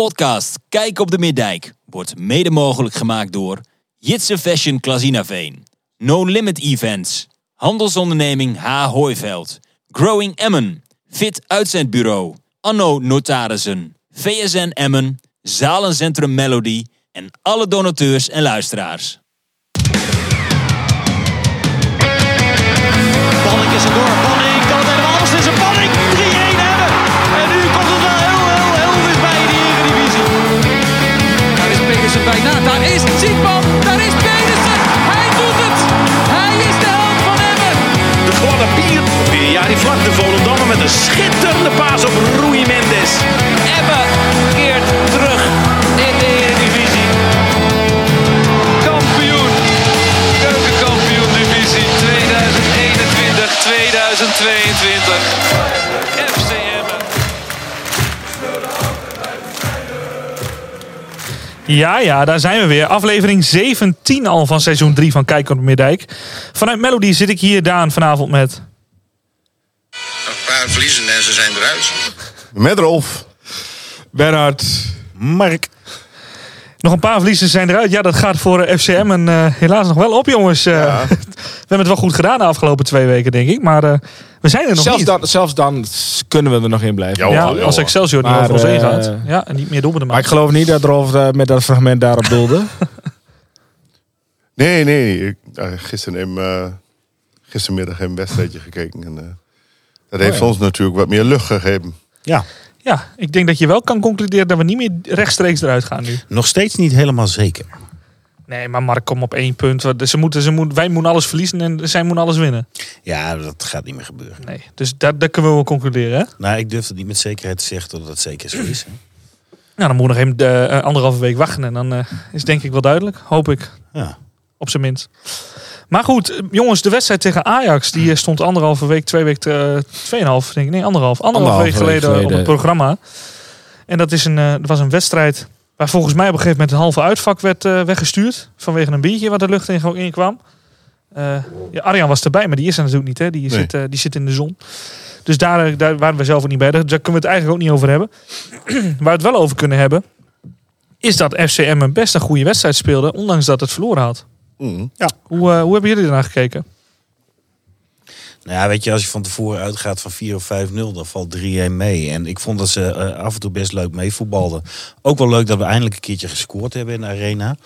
podcast Kijk op de Middijk wordt mede mogelijk gemaakt door Jitse Fashion Klazinaveen, No Limit Events, Handelsonderneming H. Hooiveld, Growing Emmen, Fit Uitzendbureau, Anno Notarissen, VSN Emmen, Zalencentrum Melody en alle donateurs en luisteraars. Balling is. Het is een balling. Daar is Zietman. Daar is Pedersen. Hij doet het. Hij is de held van Emmen. De gladde pier. Ja, die vlak de Volendammer met een schitterende paas op Rui Mendes. Emmen keert terug in de Eredivisie. Kampioen. Keukenkampioen divisie 2021-2022. Ja, ja, daar zijn we weer. Aflevering 17 al van seizoen 3 van Kijk op de Middijk. Vanuit Melody zit ik hier, Daan, vanavond met... Een paar verliezende en ze zijn eruit. Met Rolf. Bernhard. Mark. Nog een paar verliezers zijn eruit. Ja, dat gaat voor eh, FCM en eh, helaas nog wel op, jongens. Eh, we hebben het wel goed gedaan de afgelopen twee weken, denk ik. Maar eh, we zijn er nog Zelfs niet. dan, zelfs dan kunnen we er nog in blijven. Ja, als. Excelsior niet Maar, over ons heen gaat. Ja, en niet meer doelpunten Maar ik geloof niet dat Rolf met dat fragment daarop doelde. Nee, nee. Ik, uh, gisteren in, eh, gistermiddag een wedstrijdje gekeken. En, eh, dat heeft ja. ons natuurlijk wat meer lucht gegeven. Ja, Ja, ik denk dat je wel kan concluderen dat we niet meer rechtstreeks eruit gaan nu. nog steeds niet helemaal zeker. Nee, maar Mark, kom op één punt. Ze moeten, ze moeten, wij moeten alles verliezen en zij moeten alles winnen. Ja, dat gaat niet meer gebeuren. Nee, dus dat, dat kunnen we wel concluderen. Hè? Nou, ik durf het niet met zekerheid te zeggen dat het zeker is. hè. Nou, dan moet nog even de, eh, anderhalve week wachten en dan eh, is denk ik wel duidelijk. Hoop ik. Ja. Op zijn minst. Maar goed, jongens, de wedstrijd tegen Ajax die eh, stond anderhalve week, twee weken, eh, tweeënhalf, denk ik. Nee, anderhalf. Anderhalf week Anderhalve week geleden, op het programma. En dat, is een, eh, dat was een wedstrijd waar volgens mij op een gegeven moment een halve uitvak werd eh, weggestuurd. Vanwege een biertje wat de lucht in, in kwam. Ja, Arjan was erbij, maar die is er natuurlijk niet. Hè? Die, Nee. zit, die zit in de zon. Dus daar, daar waren we zelf ook niet bij. Daar kunnen we het eigenlijk ook niet over hebben. waar we het wel over kunnen hebben, is dat FCM een best een goede wedstrijd speelde, ondanks dat het verloren had. Mm. Hoe, eh, hoe hebben jullie ernaar gekeken? Nou ja, weet je, als je van tevoren uitgaat van 4 of 5-0, dan valt 3-1 mee. En ik vond dat ze eh, af en toe best leuk meevoetbalden. Ook wel leuk dat we eindelijk een keertje gescoord hebben in de arena.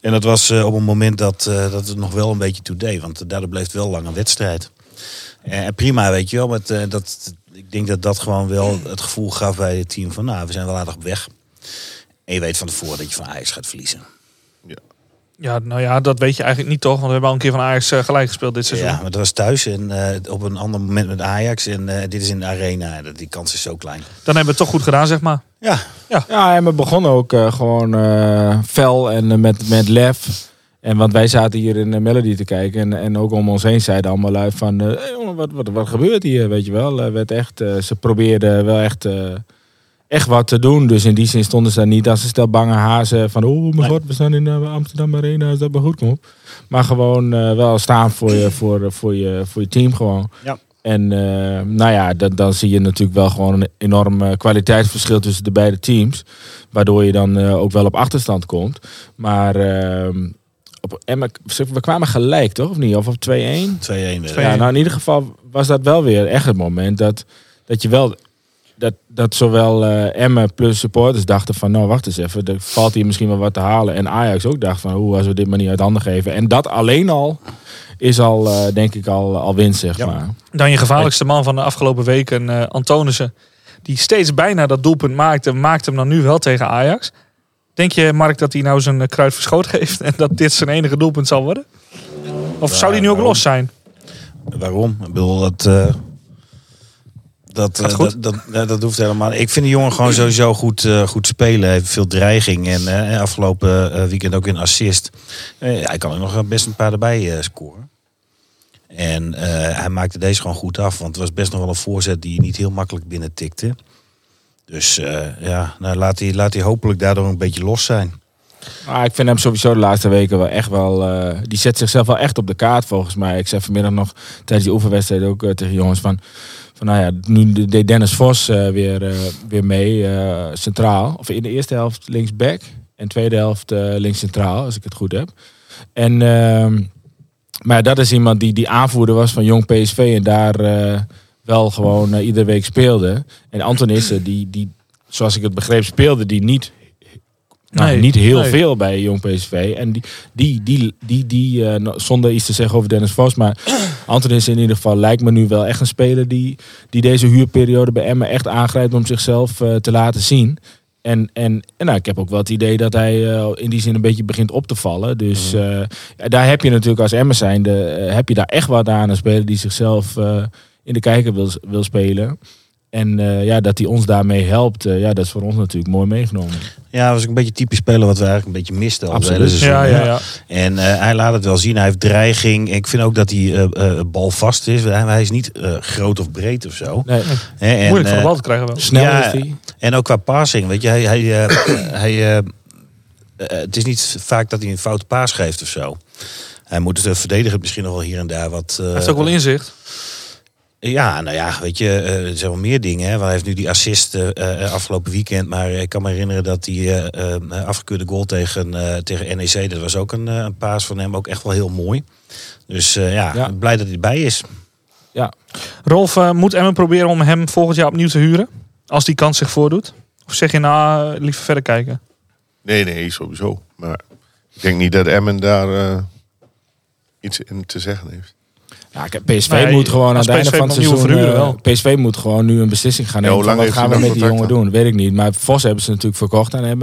En dat was eh, op een moment dat, eh, dat het nog wel een beetje toe deed. Want daardoor bleef het wel lang een wedstrijd. Eh, En prima, weet je wel. Met, eh, dat, ik denk dat dat gewoon wel het gevoel gaf bij het team van... nou, we zijn wel aardig op weg. En je weet van tevoren dat je van Ajax gaat verliezen. Ja, nou ja, dat weet je eigenlijk niet toch? Want we hebben al een keer van Ajax eh, gelijk gespeeld dit seizoen. Ja, maar dat was thuis en eh, op een ander moment met Ajax. En eh, dit is in de arena. Dat- Die kans is zo klein. Dan hebben we het toch goed gedaan, zeg maar. Ja, ja, en we begonnen ook eh, gewoon eh, fel en met, met lef. En want wij zaten hier in de Melody te kijken. En, en ook om ons heen zeiden allemaal lui van... eh, "Hey, jongen, wat, wat, wat gebeurt hier, weet je wel. Werd echt, eh, ze probeerden wel echt, eh, echt wat te doen. Dus in die zin stonden ze daar niet als een stel bange hazen van... Oh mijn Nee. god, we staan in de Amsterdam Arena, als dat maar goed komt. Maar gewoon eh, wel staan voor je, voor, voor, je, voor je team gewoon. Ja. En eh, nou ja, dan, dan zie je natuurlijk wel gewoon een enorm eh, kwaliteitsverschil tussen de beide teams. Waardoor je dan eh, ook wel op achterstand komt. Maar ehm, op, Emmen- we kwamen gelijk, toch? Of niet? Of op 2-1? 2-1 weer. Ja, nou in ieder geval was dat wel weer echt het moment dat, dat je wel... Dat, dat zowel eh Emmen plus supporters dachten van... Nou, wacht eens even. Er valt hier misschien wel wat te halen. En Ajax ook dacht van... Hoe als we dit maar niet uit handen geven. En dat alleen al is al, eh, denk ik, al, al winst, zeg Ja. maar. Dan je gevaarlijkste man van de afgelopen weken, eh Antonissen. Die steeds bijna dat doelpunt maakte, maakt hem dan nu wel tegen Ajax. Denk je, Mark, dat hij nou zijn kruid verschoot heeft en dat dit zijn enige doelpunt zal worden? Of zou die nu ook waarom? los zijn? Waarom? Ik bedoel, dat... eh, dat, dat, dat, dat hoeft helemaal Ik vind de jongen gewoon sowieso goed, eh, goed spelen. Hij heeft veel dreiging. En eh, afgelopen weekend ook een assist. Hij kan er nog best een paar erbij scoren. En hij maakte deze gewoon goed af. Want het was best nog wel een voorzet die niet heel makkelijk binnen tikte. Dus ja, nou, laat, hij, laat hij hopelijk daardoor een beetje los zijn. Ah, ik vind hem sowieso de laatste weken wel echt wel... die zet zichzelf wel echt op de kaart volgens mij. Ik zei vanmiddag nog tijdens die oefenwedstrijd ook tegen jongens van... Van nou ja, nu deed Dennis Vos eh, weer, eh, weer mee eh, centraal. Of in de eerste helft linksback. En tweede helft links centraal, als ik het goed heb. En, ehm, maar dat is iemand die, die aanvoerder was van jong PSV. En daar wel gewoon iedere week speelde. En Antonissen, die, die, zoals ik het begreep, speelde die niet nou, Nee, niet heel nee. veel bij Jong PSV. En die, die, die, die, die eh, nou, zonder iets te zeggen over Dennis Vos, maar Anton is in ieder geval, lijkt me nu wel echt een speler die, die deze huurperiode bij Emmen echt aangrijpt om zichzelf eh, te laten zien. En, en, en nou, ik heb ook wel het idee dat hij eh, in die zin een beetje begint op te vallen. Dus ja, daar heb je natuurlijk als Emmen zijnde, heb je daar echt wat aan. Een speler die zichzelf in de kijker wil, wil spelen. En eh, ja, dat hij ons daarmee helpt, eh, ja, dat is voor ons natuurlijk mooi meegenomen. Ja, was ook een beetje typisch speler wat we eigenlijk een beetje misten. Absoluut. seizoen, Ja, ja, ja. En eh, hij laat het wel zien. Hij heeft dreiging. Ik vind ook dat hij eh, eh, balvast is. Hij, hij is niet eh, groot of breed of zo. Nee, Hè, en, Moeilijk van de bal te krijgen wel. snel Ja, is hij. En ook qua passing. Weet je, hij, hij, eh, hij, het is niet vaak dat hij een foute paas geeft of zo. Hij moet het uh, verdedigen misschien nog wel hier en daar wat. eh, Hij heeft ook wel inzicht. Ja, nou ja, weet je, eh, er zijn wel meer dingen. Hè. Hij heeft nu die assist eh, eh, afgelopen weekend. Maar ik kan me herinneren dat die eh, eh, afgekeurde goal tegen, eh, tegen NEC... dat was ook een, eh, een paas van hem, ook echt wel heel mooi. Dus eh, ja, Ja. blij dat hij erbij is. Ja, Rolf, moet Emmen proberen om hem volgend jaar opnieuw te huren? Als die kans zich voordoet? Of zeg je nou, liever verder kijken? Nee, nee, sowieso. Maar ik denk niet dat Emmen daar eh, iets in te zeggen heeft. Ja, PSV Nee, moet gewoon aan het einde van het seizoen... verhuren eh, PSV moet gewoon nu een beslissing gaan Ja, nemen. wat gaan we met die jongen doen? Weet ik niet. Maar Vos hebben ze natuurlijk verkocht aan hem.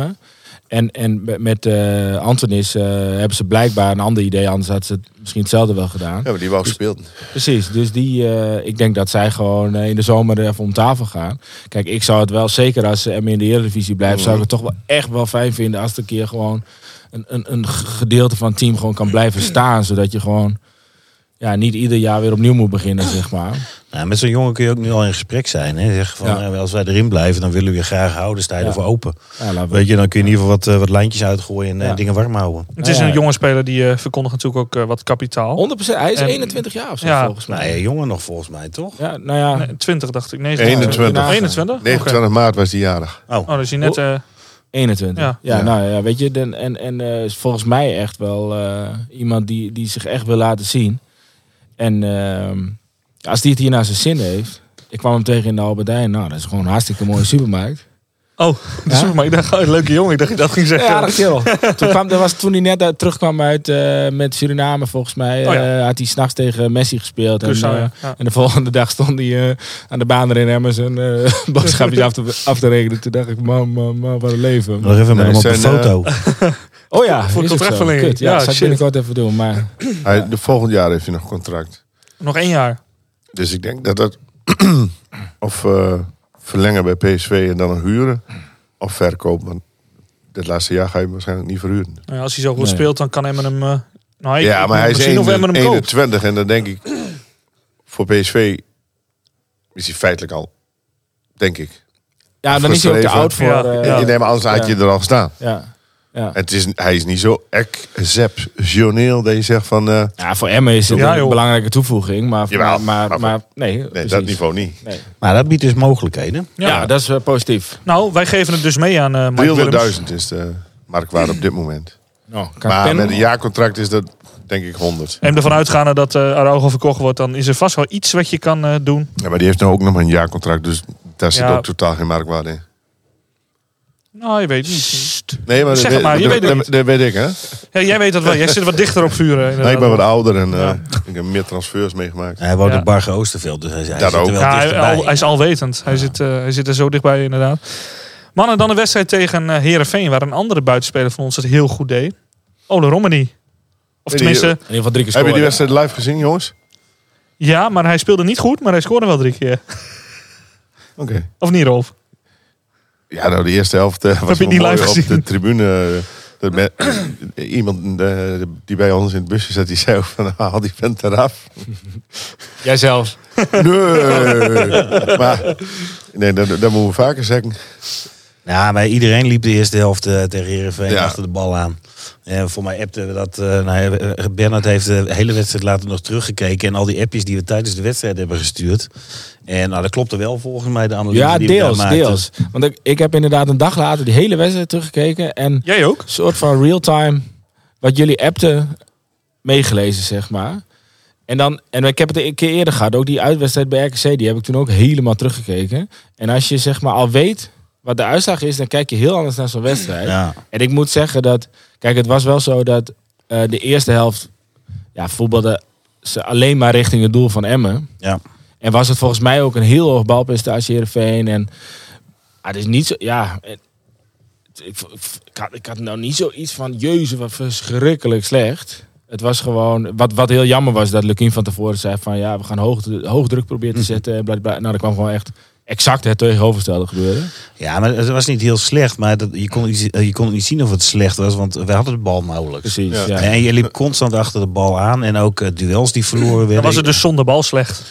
En, en met- eh Antonis eh, hebben ze blijkbaar een ander idee. Anders hadden ze het misschien hetzelfde wel gedaan. Ja, maar die wou gespeeld. Precies. Dus die, eh, ik denk dat zij gewoon in de zomer er even om tafel gaan. Kijk, ik zou het wel, zeker als ze in de Eredivisie blijft... zou ik het toch wel echt wel fijn vinden als er een keer gewoon... Een, een, een gedeelte van het team gewoon kan blijven staan. Zodat je gewoon ja, niet ieder jaar weer opnieuw moet beginnen, zeg maar. Nou, met zo'n jongen kun je ook nu al in gesprek zijn. Hè. Zeg van, Ja. eh, als wij erin blijven, dan willen we je graag houden. Sta je Ja. ervoor open. Ja, Weet je, dan kun je in ieder geval wat, eh, wat lijntjes uitgooien en eh, dingen warm houden. Het is een jonge speler die eh, verkondigt natuurlijk ook wat kapitaal. 100%. Hij is En- 21 jaar of zo, Ja. volgens mij. Nee, jongen nog volgens mij, toch? Ja, nou ja. Nee, 20 dacht ik. Nee, 21. 21? Oké. 29 maart was die jarig. Oh, Oh, dus je net... eh, 21. Ja. Ja, Ja. nou ja, weet je, den- en, en eh, is volgens mij echt wel eh, iemand die, die zich echt wil laten zien. En ehm, als die het hier naar zijn zin heeft. Ik kwam hem tegen in de Albertijn. Nou, dat is gewoon een hartstikke mooie supermarkt. oh, de supermarkt. Ik dacht, oh, leuke jongen. Ik dacht dat ging zeggen. Ja, dat kerel. toen, kwam, dat was toen hij net uit, terugkwam uit eh, met Suriname, volgens mij. Oh ja. eh, had hij s'nachts tegen Messi gespeeld. En, eh, ja. En de volgende dag stond hij eh, aan de baan erin en zijn eh boodschapjes af te, af te rekenen. Toen dacht ik, man, man, man, wat een leven. nog even met Nee, hem op een zijn, foto. Oh ja, Voor ook contractverlenging. Kut, ja, Ja, dat zal ik binnenkort even doen. Maar Hij, de volgend jaar heeft hij nog contract. Nog één jaar. Dus ik denk dat dat... of eh, verlengen bij PSV en dan nog huren. Of verkopen. Want dit laatste jaar ga je hem waarschijnlijk niet verhuren. Nou ja, als hij zo goed Nee. speelt, dan kan Emmen hem... eh nou, ik- Ja, maar hij is misschien of Emmen hem koopt. 21 en dan denk ik... Voor PSV is hij feitelijk al... Denk ik. ja, dan is hij ook te oud voor... Ja, eh, ja. Je neemt anders had je er al gestaan. ja. Ja. Het is, hij is niet zo exceptioneel dat je zegt van... eh, ja, voor Emmen is het Ja, een joh. belangrijke toevoeging. Maar, Jawel, maar, maar, maar- maar nee, dat niveau niet. Nee. Maar dat biedt dus mogelijkheden. Ja, dat is eh, positief. Nou, wij geven het dus mee aan eh Mike Willems. 300.000 is de marktwaarde op dit moment. Nou, Maar pennen. met een jaarcontract is dat denk ik 100. En ervan uitgaande dat uh, Araujo verkocht wordt, dan is er vast wel iets wat je kan eh, doen. Ja, maar die heeft nou ook nog maar een jaarcontract, dus daar zit Ja. ook totaal geen marktwaarde in. Nou, je weet niet. Nee, maar, Zeg dat, het maar, je dat- weet het dat- niet. dat weet ik, hè? Ja, jij weet dat wel. Jij zit wat dichter op vuren. Nee, ik ben wat ouder en eh, ik heb meer transfers meegemaakt. Hij woont Ja. in Barge Oosterveld, dus hij, hij zit er ook. wel Ja, hij, al- hij is alwetend. Hij, zit, eh, hij zit er zo dichtbij, inderdaad. Mannen, dan een wedstrijd tegen eh Herenveen, waar een andere buitenspeler van ons het heel goed deed. Ole Romani. Of Nee, die- tenminste, In ieder geval drie keer Heb je die wedstrijd live gezien, jongens? ja, maar hij speelde niet goed, maar hij scoorde wel drie keer. Oké. Of niet, Rolf? Ja, nou, de eerste helft eh, was je mooi live op gezien? de tribune. dat me- iemand die bij ons in het busje zat, die zei ook van, haal die vent eraf. Jij zelf. Nee. maar, nee, dat, dat moeten we vaker zeggen. Ja, maar iedereen liep de eerste helft eh, tegen Heerenveen Ja. achter de bal aan. En voor mij appte we dat... eh nou, ja, eh, Bernard heeft de hele wedstrijd later nog teruggekeken. En al die appjes die we tijdens de wedstrijd hebben gestuurd. En nou, dat klopte wel volgens mij, de analyse Ja, die we deels, maakten. deels. Want ik, ik heb inderdaad een dag later die hele wedstrijd teruggekeken. En Jij ook? een soort van real-time, wat jullie appten, meegelezen, zeg maar. En, dan, en ik heb het een keer eerder gehad, ook die uitwedstrijd bij RKC, die heb ik toen ook helemaal teruggekeken. En als je zeg maar al weet wat de uitslag is, dan kijk je heel anders naar zo'n wedstrijd. Ja. En ik moet zeggen dat, kijk, het was wel zo dat eh, de eerste helft, ja, voetbalde ze alleen maar richting het doel van Emmen. Ja. En was het volgens mij ook een heel hoog balprestatie Heerenveen. En ah, het is niet zo, ja, ik, ik, had, ik had nou niet zoiets van, jeuze, wat verschrikkelijk slecht. Het was gewoon, wat, wat heel jammer was, dat Lukien van tevoren zei van, ja, we gaan hoog, hoog druk proberen te zetten. En bla, bla. Nou, er kwam gewoon echt exact het tegenovergestelde gebeuren. Ja, maar het was niet heel slecht. Maar dat, je, kon, niet- je kon niet zien of het slecht was, want we hadden de bal nauwelijks. Precies, Ja. ja. En je liep constant achter de bal aan. En ook eh, duels die verloren werden. Dan was het dus zonder bal slecht.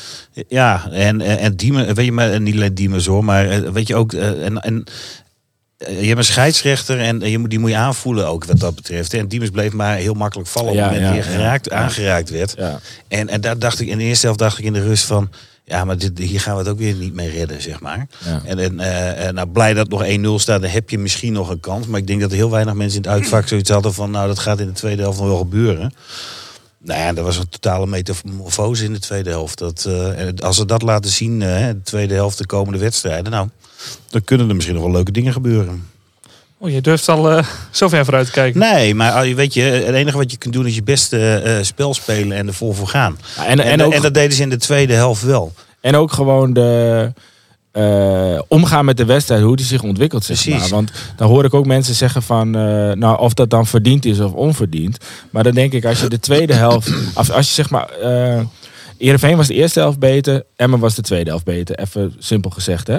Ja, en, en, en Diemen, weet je, maar, en niet alleen Diemers hoor, maar eh, weet je ook, eh, en, en eh, je hebt een scheidsrechter en je moet, die moet je aanvoelen ook wat dat betreft. En Diemers bleef maar heel makkelijk vallen op Ja, het moment ja, dat hij ja. geraakt, Ja. aangeraakt werd. Ja. En, en daar dacht ik, in de eerste helft dacht ik in de rust van, ja, maar dit, hier gaan we het ook weer niet mee redden, zeg maar. Ja. En, en eh, eh, nou, blij dat nog 1-0 staat, dan heb je misschien nog een kans. Maar ik denk dat er heel weinig mensen in het uitvak zoiets hadden van, nou, dat gaat in de tweede helft nog wel gebeuren. Nou ja, dat was een totale metamorfose in de tweede helft. Dat, eh, als ze dat laten zien, de tweede helft, de komende wedstrijden, nou, dan kunnen er misschien nog wel leuke dingen gebeuren. Oh, je durft al eh, zo ver vooruit te kijken. Nee, maar ah, weet je, het enige wat je kunt doen is je beste eh, spel spelen en er vol voor gaan. Ja, En, En, en, ook, en dat deden ze in de tweede helft wel. En ook gewoon de eh, omgaan met de wedstrijd, hoe die zich ontwikkelt. Zeg Precies. maar. Want dan hoor ik ook mensen zeggen van, eh, nou of dat dan verdiend is of onverdiend. Maar dan denk ik, als je de tweede helft, als, als je zeg maar, eh Heerenveen was de eerste helft beter, Emmen was de tweede helft beter. Even simpel gezegd, hè.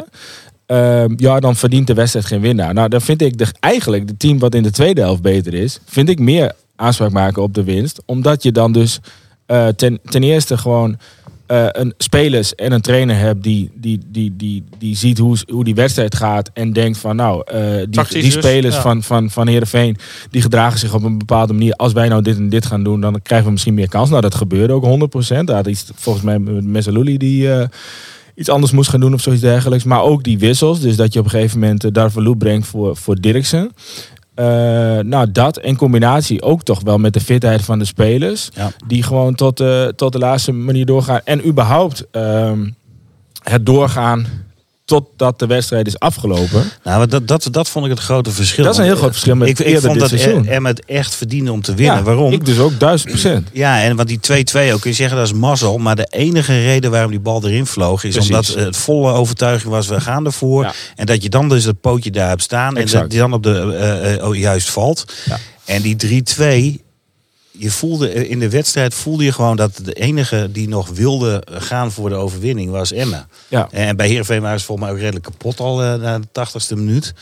Ehm, ja, dan verdient de wedstrijd geen winnaar. Nou, dan vind ik de, eigenlijk de team wat in de tweede helft beter is, vind ik meer aanspraak maken op de winst. Omdat je dan dus eh, ten, ten eerste gewoon eh, een spelers en een trainer hebt die, die, die, die, die ziet hoe, hoe die wedstrijd gaat en denkt van nou, eh, die, die dus, spelers ja. van, van, van Heerenveen die gedragen zich op een bepaalde manier. Als wij nou dit en dit gaan doen, dan krijgen we misschien meer kans. Nou, dat gebeurde ook 100%. Daar had iets, volgens mij met Messaluli die iets anders moest gaan doen of zoiets dergelijks. Maar ook die wissels, dus dat je op een gegeven moment uh, Darvalu brengt voor, voor Dirksen. Eh, nou, dat in combinatie ook toch wel met de fitheid van de spelers. Ja. Die gewoon tot, eh, tot de laatste manier doorgaan. En überhaupt ehm, het doorgaan totdat de wedstrijd is afgelopen. Nou, dat, dat, dat vond ik het grote verschil. Dat is een heel groot verschil met ik, ik vond dat seizoen. Het echt verdiende om te winnen. Ja, Waarom? Ik dus ook duizend procent. Ja, en want die 2-2 ook, kun je zeggen dat is mazzel. Maar de enige reden waarom die bal erin vloog... is Precies. omdat het volle overtuiging was, we gaan ervoor. Ja. En dat je dan dus dat pootje daar hebt staan... en dat die dan op de, eh, eh, oh, juist valt. Ja. En die 3-2... Je voelde eh, in de wedstrijd voelde je gewoon dat de enige die nog wilde gaan voor de overwinning was Emma. Ja. En bij Heerenveen waren ze volgens mij ook redelijk kapot al eh, na de tachtigste minuut.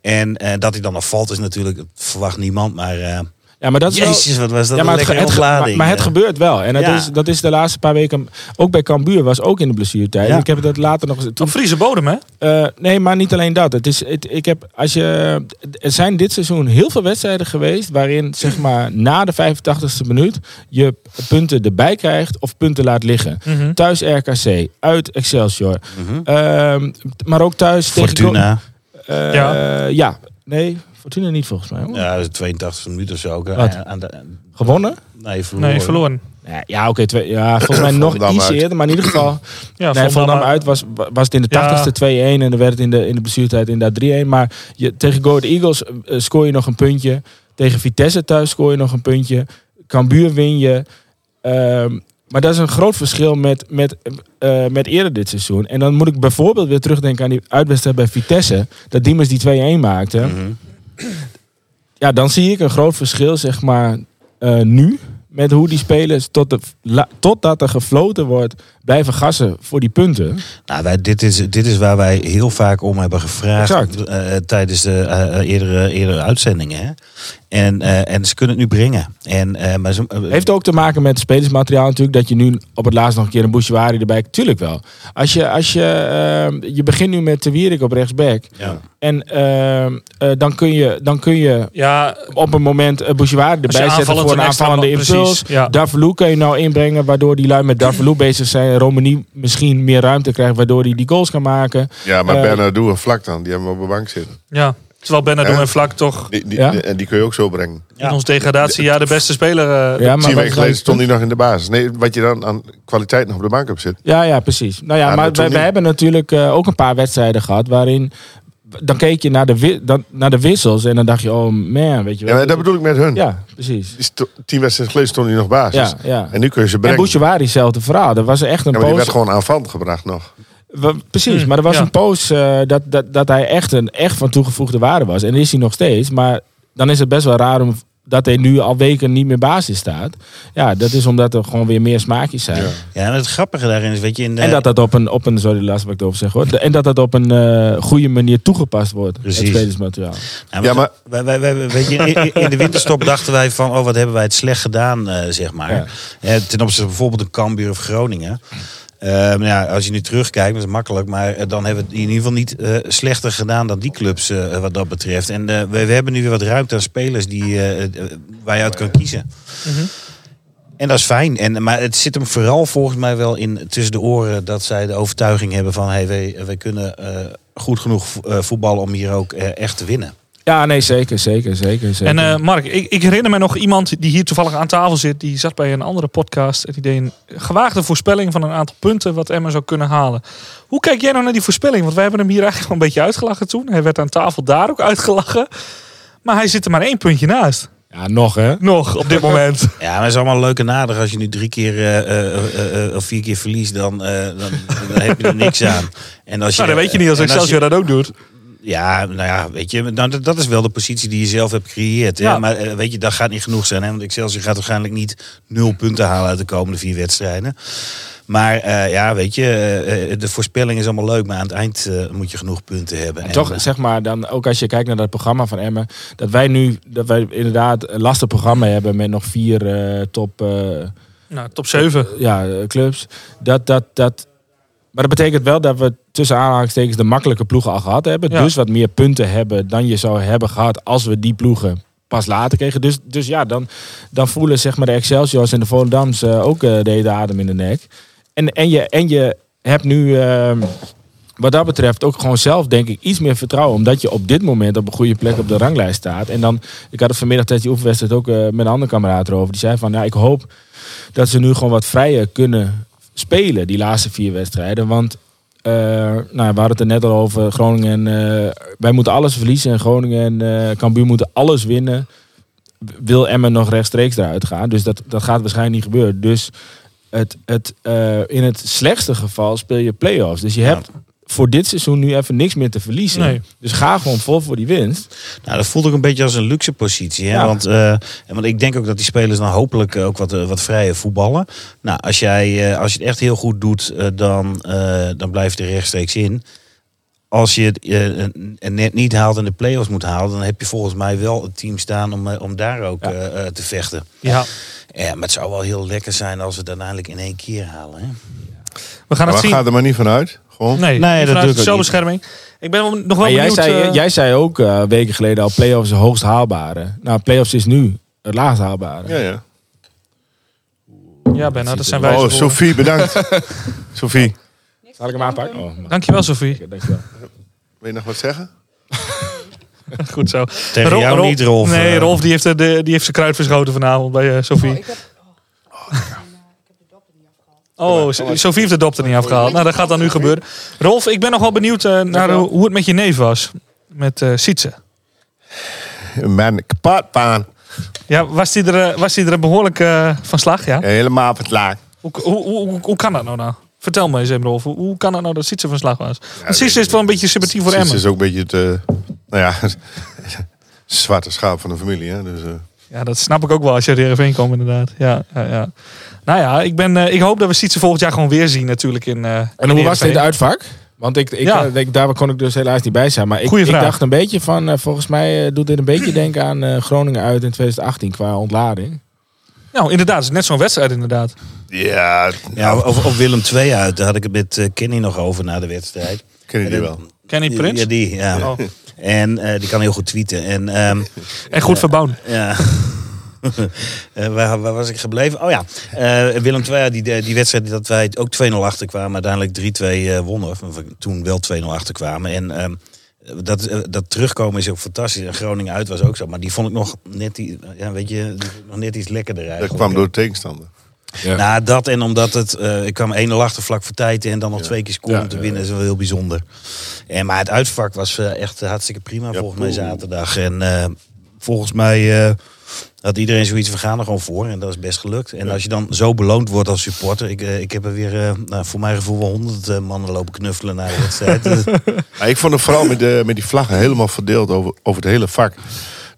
En eh, dat hij dan nog valt is natuurlijk, verwacht niemand, maar... Ja, maar dat is wel- Jezus, wat was dat Ja, maar een het, het, maar, het gebeurt wel. En dat, Ja. is, dat is de laatste paar weken. Ook bij Cambuur was ook in de blessuretijd. Ja. Ik heb dat later nog eens. Toen, Op Friese bodem, hè? eh, nee, maar niet alleen dat. Het is, het, ik heb, als je, er zijn dit seizoen heel veel wedstrijden geweest. waarin zeg maar na de 85ste minuut. je punten erbij krijgt of punten laat liggen. Mhm. Thuis RKC, uit Excelsior. Mhm. Ehm, maar ook thuis Fortuna. tegen. Eh, Ja. ja. nee, Fortuna niet volgens mij. hoor. Ja, dat is 82 minuten of zo. Ook, Wat? Aan, de, Gewonnen? nee, verloren. Nee, verloren. Ja, Ja, oké. twee- ja, volgens mij nog iets eerder. Maar in ieder geval. Ja, nee, Volendam uit was, was het in de Ja. 80ste 2-1. En dan werd het in de, in de blessuretijd inderdaad 3-1. Maar je, tegen Go Ahead Eagles eh, scoor je nog een puntje. Tegen Vitesse thuis scoor je nog een puntje. Cambuur win je. Ehm, maar dat is een groot verschil met, met, eh, met eerder dit seizoen. En dan moet ik bijvoorbeeld weer terugdenken aan die uitwedstrijd bij Vitesse. Dat Diemers die 2-1 maakte. Mhm. Ja, dan zie ik een groot verschil, zeg maar, eh, nu. Met hoe die spelers, tot de, la- totdat er gefloten wordt blijven gassen voor die punten. Nou, wij, dit, is, dit is waar wij heel vaak om hebben gevraagd Exact. eh, tijdens de eh, eh, eerdere, eerdere uitzendingen. Hè? En, eh, en ze kunnen het nu brengen. En, eh, maar ze, Heeft ook te maken met spelersmateriaal natuurlijk. Dat je nu op het laatst nog een keer een Bouchouari erbij... Tuurlijk wel. Als je, als je, je begint nu met de Wierik op rechtsback. Ja. En dan, kun je, dan kun je Ja, op een moment uh, Bouchouari erbij zetten voor een aanvallende impuls. ja. Davlou kun je nou inbrengen waardoor die lui met Davlou bezig zijn. Romani misschien meer ruimte krijgt waardoor hij die goals kan maken. Ja, maar Eh, Bernardo en Vlak dan, die hebben we op de bank zitten. ja. Terwijl Bernardo Ja. en Vlak toch Die, die, Ja? die- en die kun je ook zo brengen. in ons degradatiejaar de beste speler... eh, Ja, maar weken geleden stond hij nog in de basis. Nee, wat je dan aan kwaliteit nog op de bank hebt zitten. Ja, ja, precies. Nou ja, Ja, maar wij, wij niet. hebben natuurlijk eh, ook een paar wedstrijden gehad waarin dan keek je naar de, dan, naar de wissels en dan dacht je, oh man, weet je Ja, wel. maar dat bedoel ik met hun. Ja, precies. Die Tien wedstrijden geleden stond hij nog basis. Ja, ja. En nu kun je ze En brengen. Bouchouari, hetzelfde verhaal. Er was echt een Ja, maar die werd gewoon aanvallend gebracht nog. Precies, Hmm, maar er was ja. een poos eh, dat, dat, dat hij echt, een, echt van toegevoegde waarde was. En dat is hij nog steeds. Maar dan is het best wel raar om, dat hij nu al weken niet meer basis staat. Ja, dat is omdat er gewoon weer meer smaakjes zijn. Ja. ja, en het grappige daarin is, weet je, in de, En dat dat op een, op een sorry, laatst wat ik het over zeg hoor. En dat dat op een eh, goede manier toegepast wordt. Precies. Het spelersmateriaal. Nou, Ja, maar- wij, wij, wij- weet je, in, in de winterstop dachten wij van, oh, wat hebben wij het slecht gedaan, eh, zeg maar. Ja. Ten opzichte van bijvoorbeeld een Cambuur of Groningen. Eh, ja, als je nu terugkijkt, dat is makkelijk, maar eh, dan hebben we het in ieder geval niet eh, slechter gedaan dan die clubs wat dat betreft. En we, we hebben nu weer wat ruimte aan spelers die, waar je uit kan kiezen. En dat is fijn. En, maar het zit hem vooral volgens mij wel in tussen de oren dat zij de overtuiging hebben van hey, wij, wij kunnen goed genoeg vo- voetballen om hier ook echt te winnen. Ja, nee, zeker, zeker, zeker. zeker. En eh, Mark, ik, ik herinner me nog iemand die hier toevallig aan tafel zit. Die zat bij een andere podcast. En die deed een gewaagde voorspelling van een aantal punten wat Emma zou kunnen halen. Hoe kijk jij nou naar die voorspelling? Want wij hebben hem hier eigenlijk wel een beetje uitgelachen toen. Hij werd aan tafel daar ook uitgelachen. Maar hij zit er maar één puntje naast. ja, nog hè. Nog op dit moment. Ja, maar het is allemaal leuk en aardig. Als je nu drie keer eh, eh, of vier keer verliest, dan, eh, dan, dan heb je er niks aan. En als je, Nou, dat weet je niet als je- Excelsior dat ook doet. Ja, nou ja, weet je, nou, dat, dat is wel de positie die je zelf hebt gecreëerd. Hè? Ja. Maar eh, weet je, dat gaat niet genoeg zijn. Hè? Want Excelsior gaat waarschijnlijk niet nul punten halen uit de komende vier wedstrijden. Maar eh, ja, weet je, eh, de voorspelling is allemaal leuk. Maar aan het eind eh, moet je genoeg punten hebben. En En, toch, zeg maar, dan ook als je kijkt naar dat programma van Emmen, dat wij nu, dat wij inderdaad een lastig programma hebben met nog vier top eh, Nou, top 7. ja, clubs. Dat, dat, dat, maar dat betekent wel dat we tussen aanhalingstekens de makkelijke ploegen al gehad hebben. Ja. Dus wat meer punten hebben dan je zou hebben gehad als we die ploegen pas later kregen. Dus, dus ja, dan, dan voelen zeg maar de Excelsiors en de Volendams eh, ook eh, de hele adem in de nek. En, en, je, en je hebt nu... ehm, wat dat betreft ook gewoon zelf, denk ik, iets meer vertrouwen. Omdat je op dit moment op een goede plek op de ranglijst staat. En dan, ik had het vanmiddag tijdens die oefenwedstrijd ook eh, met een andere kameraad erover. Die zei van, ja, ik hoop dat ze nu gewoon wat vrijer kunnen spelen, die laatste vier wedstrijden. Want, eh, nou, we hadden het er net al over, Groningen. eh, wij moeten alles verliezen en Groningen en eh Cambuur moeten alles winnen. Wil Emmen nog rechtstreeks eruit gaan. Dus dat, dat gaat waarschijnlijk niet gebeuren. Dus het, het, in het slechtste geval speel je play-offs. Dus je hebt voor dit seizoen nu even niks meer te verliezen. Nee. Dus ga gewoon vol voor die winst. Nou, dat voelt ook een beetje als een luxe positie. Hè? Ja. Want, eh, en want ik denk ook dat die spelers dan hopelijk ook wat, eh, wat vrijer voetballen. Nou, als, jij, eh, als je het echt heel goed doet, eh, dan, eh, dan blijf je er rechtstreeks in. Als je het net niet haalt en de play-offs moet halen, dan heb je volgens mij wel het team staan om, om daar ook Ja. te vechten. Ja. Ja, maar het zou wel heel lekker zijn als we het uiteindelijk in één keer halen. Hè? We gaan Maar het zien. ga er maar niet vanuit. Gewoon. Nee, Nee, dat doe ik ook zelfbescherming. Ik ben nog wel Maar jij benieuwd. zei, eh, jij zei ook eh, weken geleden al, play-offs is het hoogst haalbare. Nou, play-offs is nu het laagst haalbare. Ja, ja. ja, Ben, dat zijn wij. Oh, Sophie, bedankt. Sophie, Zal ik hem aanpakken? Oh, Dankjewel, Sophie. dankjewel. wil je nog wat zeggen? Goed zo. Tegen jou niet, Rolf. Nee, Eh, Rolf die heeft, de, de- die heeft zijn kruid verschoten vanavond bij eh, Sophie. Oh, So- Sophie heeft de dop er niet afgehaald. Nou, dat gaat dan nu gebeuren. Rolf, ik ben nog wel benieuwd eh, naar hoe, hoe het met je neef was. Met eh Sietse. Mijn kapotbaan. Ja, was die er, eh, was die er behoorlijk eh, van slag, ja? Helemaal het laag. Hoe, hoe, hoe, hoe, kan dat nou nou? Vertel me eens even, Rolf. Hoe, kan het nou dat Sietse van slag was? Want Sietse is wel een beetje sympathie voor Het Emmen. is ook een beetje het, nou ja, zwarte schaap van de familie. Hè? Dus, Ja, dat snap ik ook wel als je uit Heerenveen komt inderdaad. Ja, ja, ja. Nou ja, ik, ben, eh, ik hoop dat we Sietse volgend jaar gewoon weer zien natuurlijk in eh, En hoe was dit uitvak? Want ik, ik, Ja. eh, ik, daar kon ik dus helaas niet bij zijn. Maar ik, ik vraag. dacht een beetje van, volgens mij doet dit een beetje denken aan eh, Groningen uit in 2018 qua ontlading. Nou, inderdaad, het is net zo'n wedstrijd inderdaad. Ja, Ja, over, over Willem II uit, daar had ik het met Kenny nog over na de wedstrijd. ken je die wel? Kenny Prins? Ja, die, ja. Oh. En eh, die kan heel goed tweeten. En ehm, En goed verbouwen. Ja. Eh, waar, waar was ik gebleven? Oh ja, Eh, Willem II, die, die wedstrijd dat wij ook 2-0 achterkwamen, uiteindelijk 3-2 eh, wonnen. Of toen wel 2-0 achterkwamen. En ehm, dat, eh, dat terugkomen is ook fantastisch. En Groningen uit was ook zo. Maar die vond ik nog net, die, ja, weet je, nog net iets lekkerder Dat eigenlijk. kwam door de tegenstander. Ja. Nou, dat en omdat het, eh, ik kwam 1-0 achter vlak voor tijd en dan nog twee keer scoren om te winnen, is wel heel bijzonder. En, maar het uitvak was eh, echt hartstikke prima volgens mij zaterdag. En eh, volgens mij had iedereen zoiets, we gaan er gewoon voor en dat is best gelukt. En als je dan zo beloond wordt als supporter, ik, ik heb er weer nou, voor mijn gevoel wel honderd eh, mannen lopen knuffelen na de wedstrijd. Ik vond het vooral met, de, met die vlaggen helemaal verdeeld over, over het hele vak.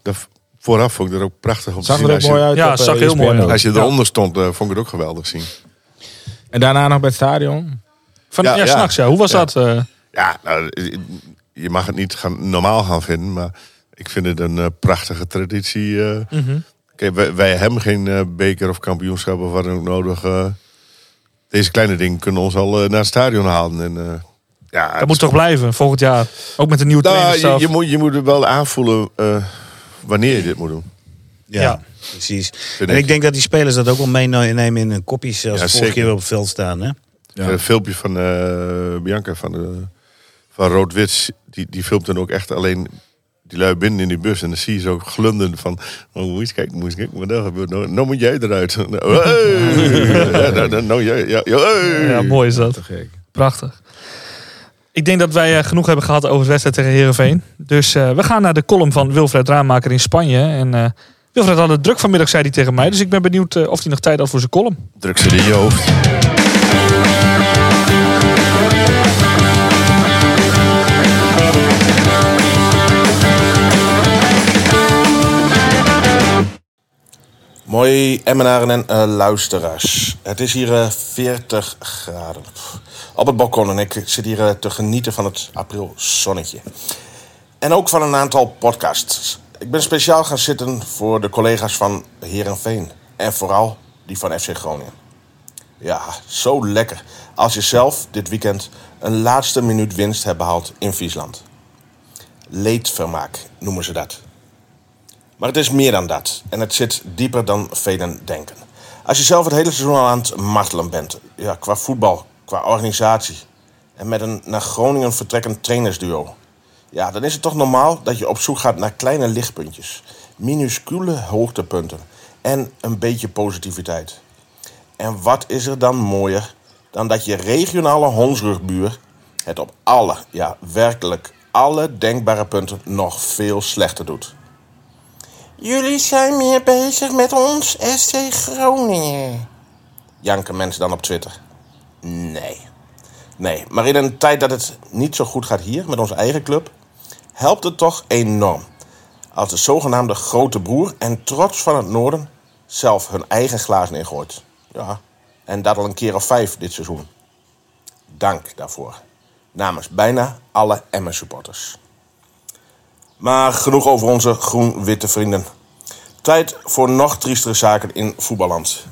Dat, vooraf vond ik dat ook prachtig om te Zag zien. er ook Als je, mooi uit. Ja, op, eh, zag heel ESPN mooi uit. als je Ja. eronder stond, eh, vond ik het ook geweldig zien. En daarna nog bij het stadion. Van, ja, Ja, ja. s'nachts ja. Hoe was Ja. dat? eh? Ja, nou, je mag het niet gaan, normaal gaan vinden, maar ik vind het een prachtige traditie. Kijk, wij, wij hebben geen beker of kampioenschap of wat dan ook nodig. eh. deze kleine dingen kunnen ons al naar het stadion halen. En, eh, ja, Dat moet toch blijven volgend jaar? Ook met de nieuwe Nou, je, je, moet, je moet er wel aanvoelen eh, wanneer je dit moet doen. ja, Ja. precies. Vind En ik. ik denk dat die spelers dat ook wel meenemen in hun kopjes als Ja, ze vorige keer op het veld staan. Hè? Ja. Een filmpje van eh, Bianca van, de, van Rood-Wit, die, die filmt dan ook echt alleen die lui binnen in die bus. En dan zie je ze ook glunden van, oh, moet je eens kijken, moet je eens kijken wat er gebeurt. Nou, nou moet jij eruit. Hey. ja, nou, nou, nou, jij, ja, ja, hey. Ja, mooi is dat. Prachtig. Ik denk dat wij eh, genoeg hebben gehad over de wedstrijd tegen Heerenveen. Dus eh, we gaan naar de column van Wilfred Raamaker in Spanje. En eh, Wilfred had het druk vanmiddag, zei hij tegen mij. Dus ik ben benieuwd of hij nog tijd had voor zijn column. Druk ze in je hoofd. Mooi Emmenaren en luisteraars. Het is hier eh, 40 graden Op het balkon en ik zit hier eh, te genieten van het april zonnetje. En ook van een aantal podcasts. Ik ben speciaal gaan zitten voor de collega's van Herenveen en vooral die van FC Groningen. Ja, zo lekker als je zelf dit weekend een laatste minuut winst hebt behaald in Friesland. Leedvermaak noemen ze dat. Maar het is meer dan dat. En het zit dieper dan velen denken. Als je zelf het hele seizoen al aan het martelen bent. Ja, qua voetbal, qua organisatie. En met een naar Groningen vertrekkend trainersduo. Ja, dan is het toch normaal dat je op zoek gaat naar kleine lichtpuntjes. Minuscule hoogtepunten. En een beetje positiviteit. En wat is er dan mooier dan dat je regionale hondsrugbuur het op alle, ja werkelijk alle denkbare punten nog veel slechter doet. Jullie zijn meer bezig met ons SC Groningen. Janken mensen dan op Twitter. Nee. Nee, maar in een tijd dat het niet zo goed gaat hier met onze eigen club, helpt het toch enorm. Als de zogenaamde grote broer en trots van het noorden zelf hun eigen glazen ingooit. Ja, en dat al een keer of vijf dit seizoen. Dank daarvoor. Namens bijna alle Emmen supporters. Maar genoeg over onze groen-witte vrienden. Tijd voor nog triestere zaken in voetballand.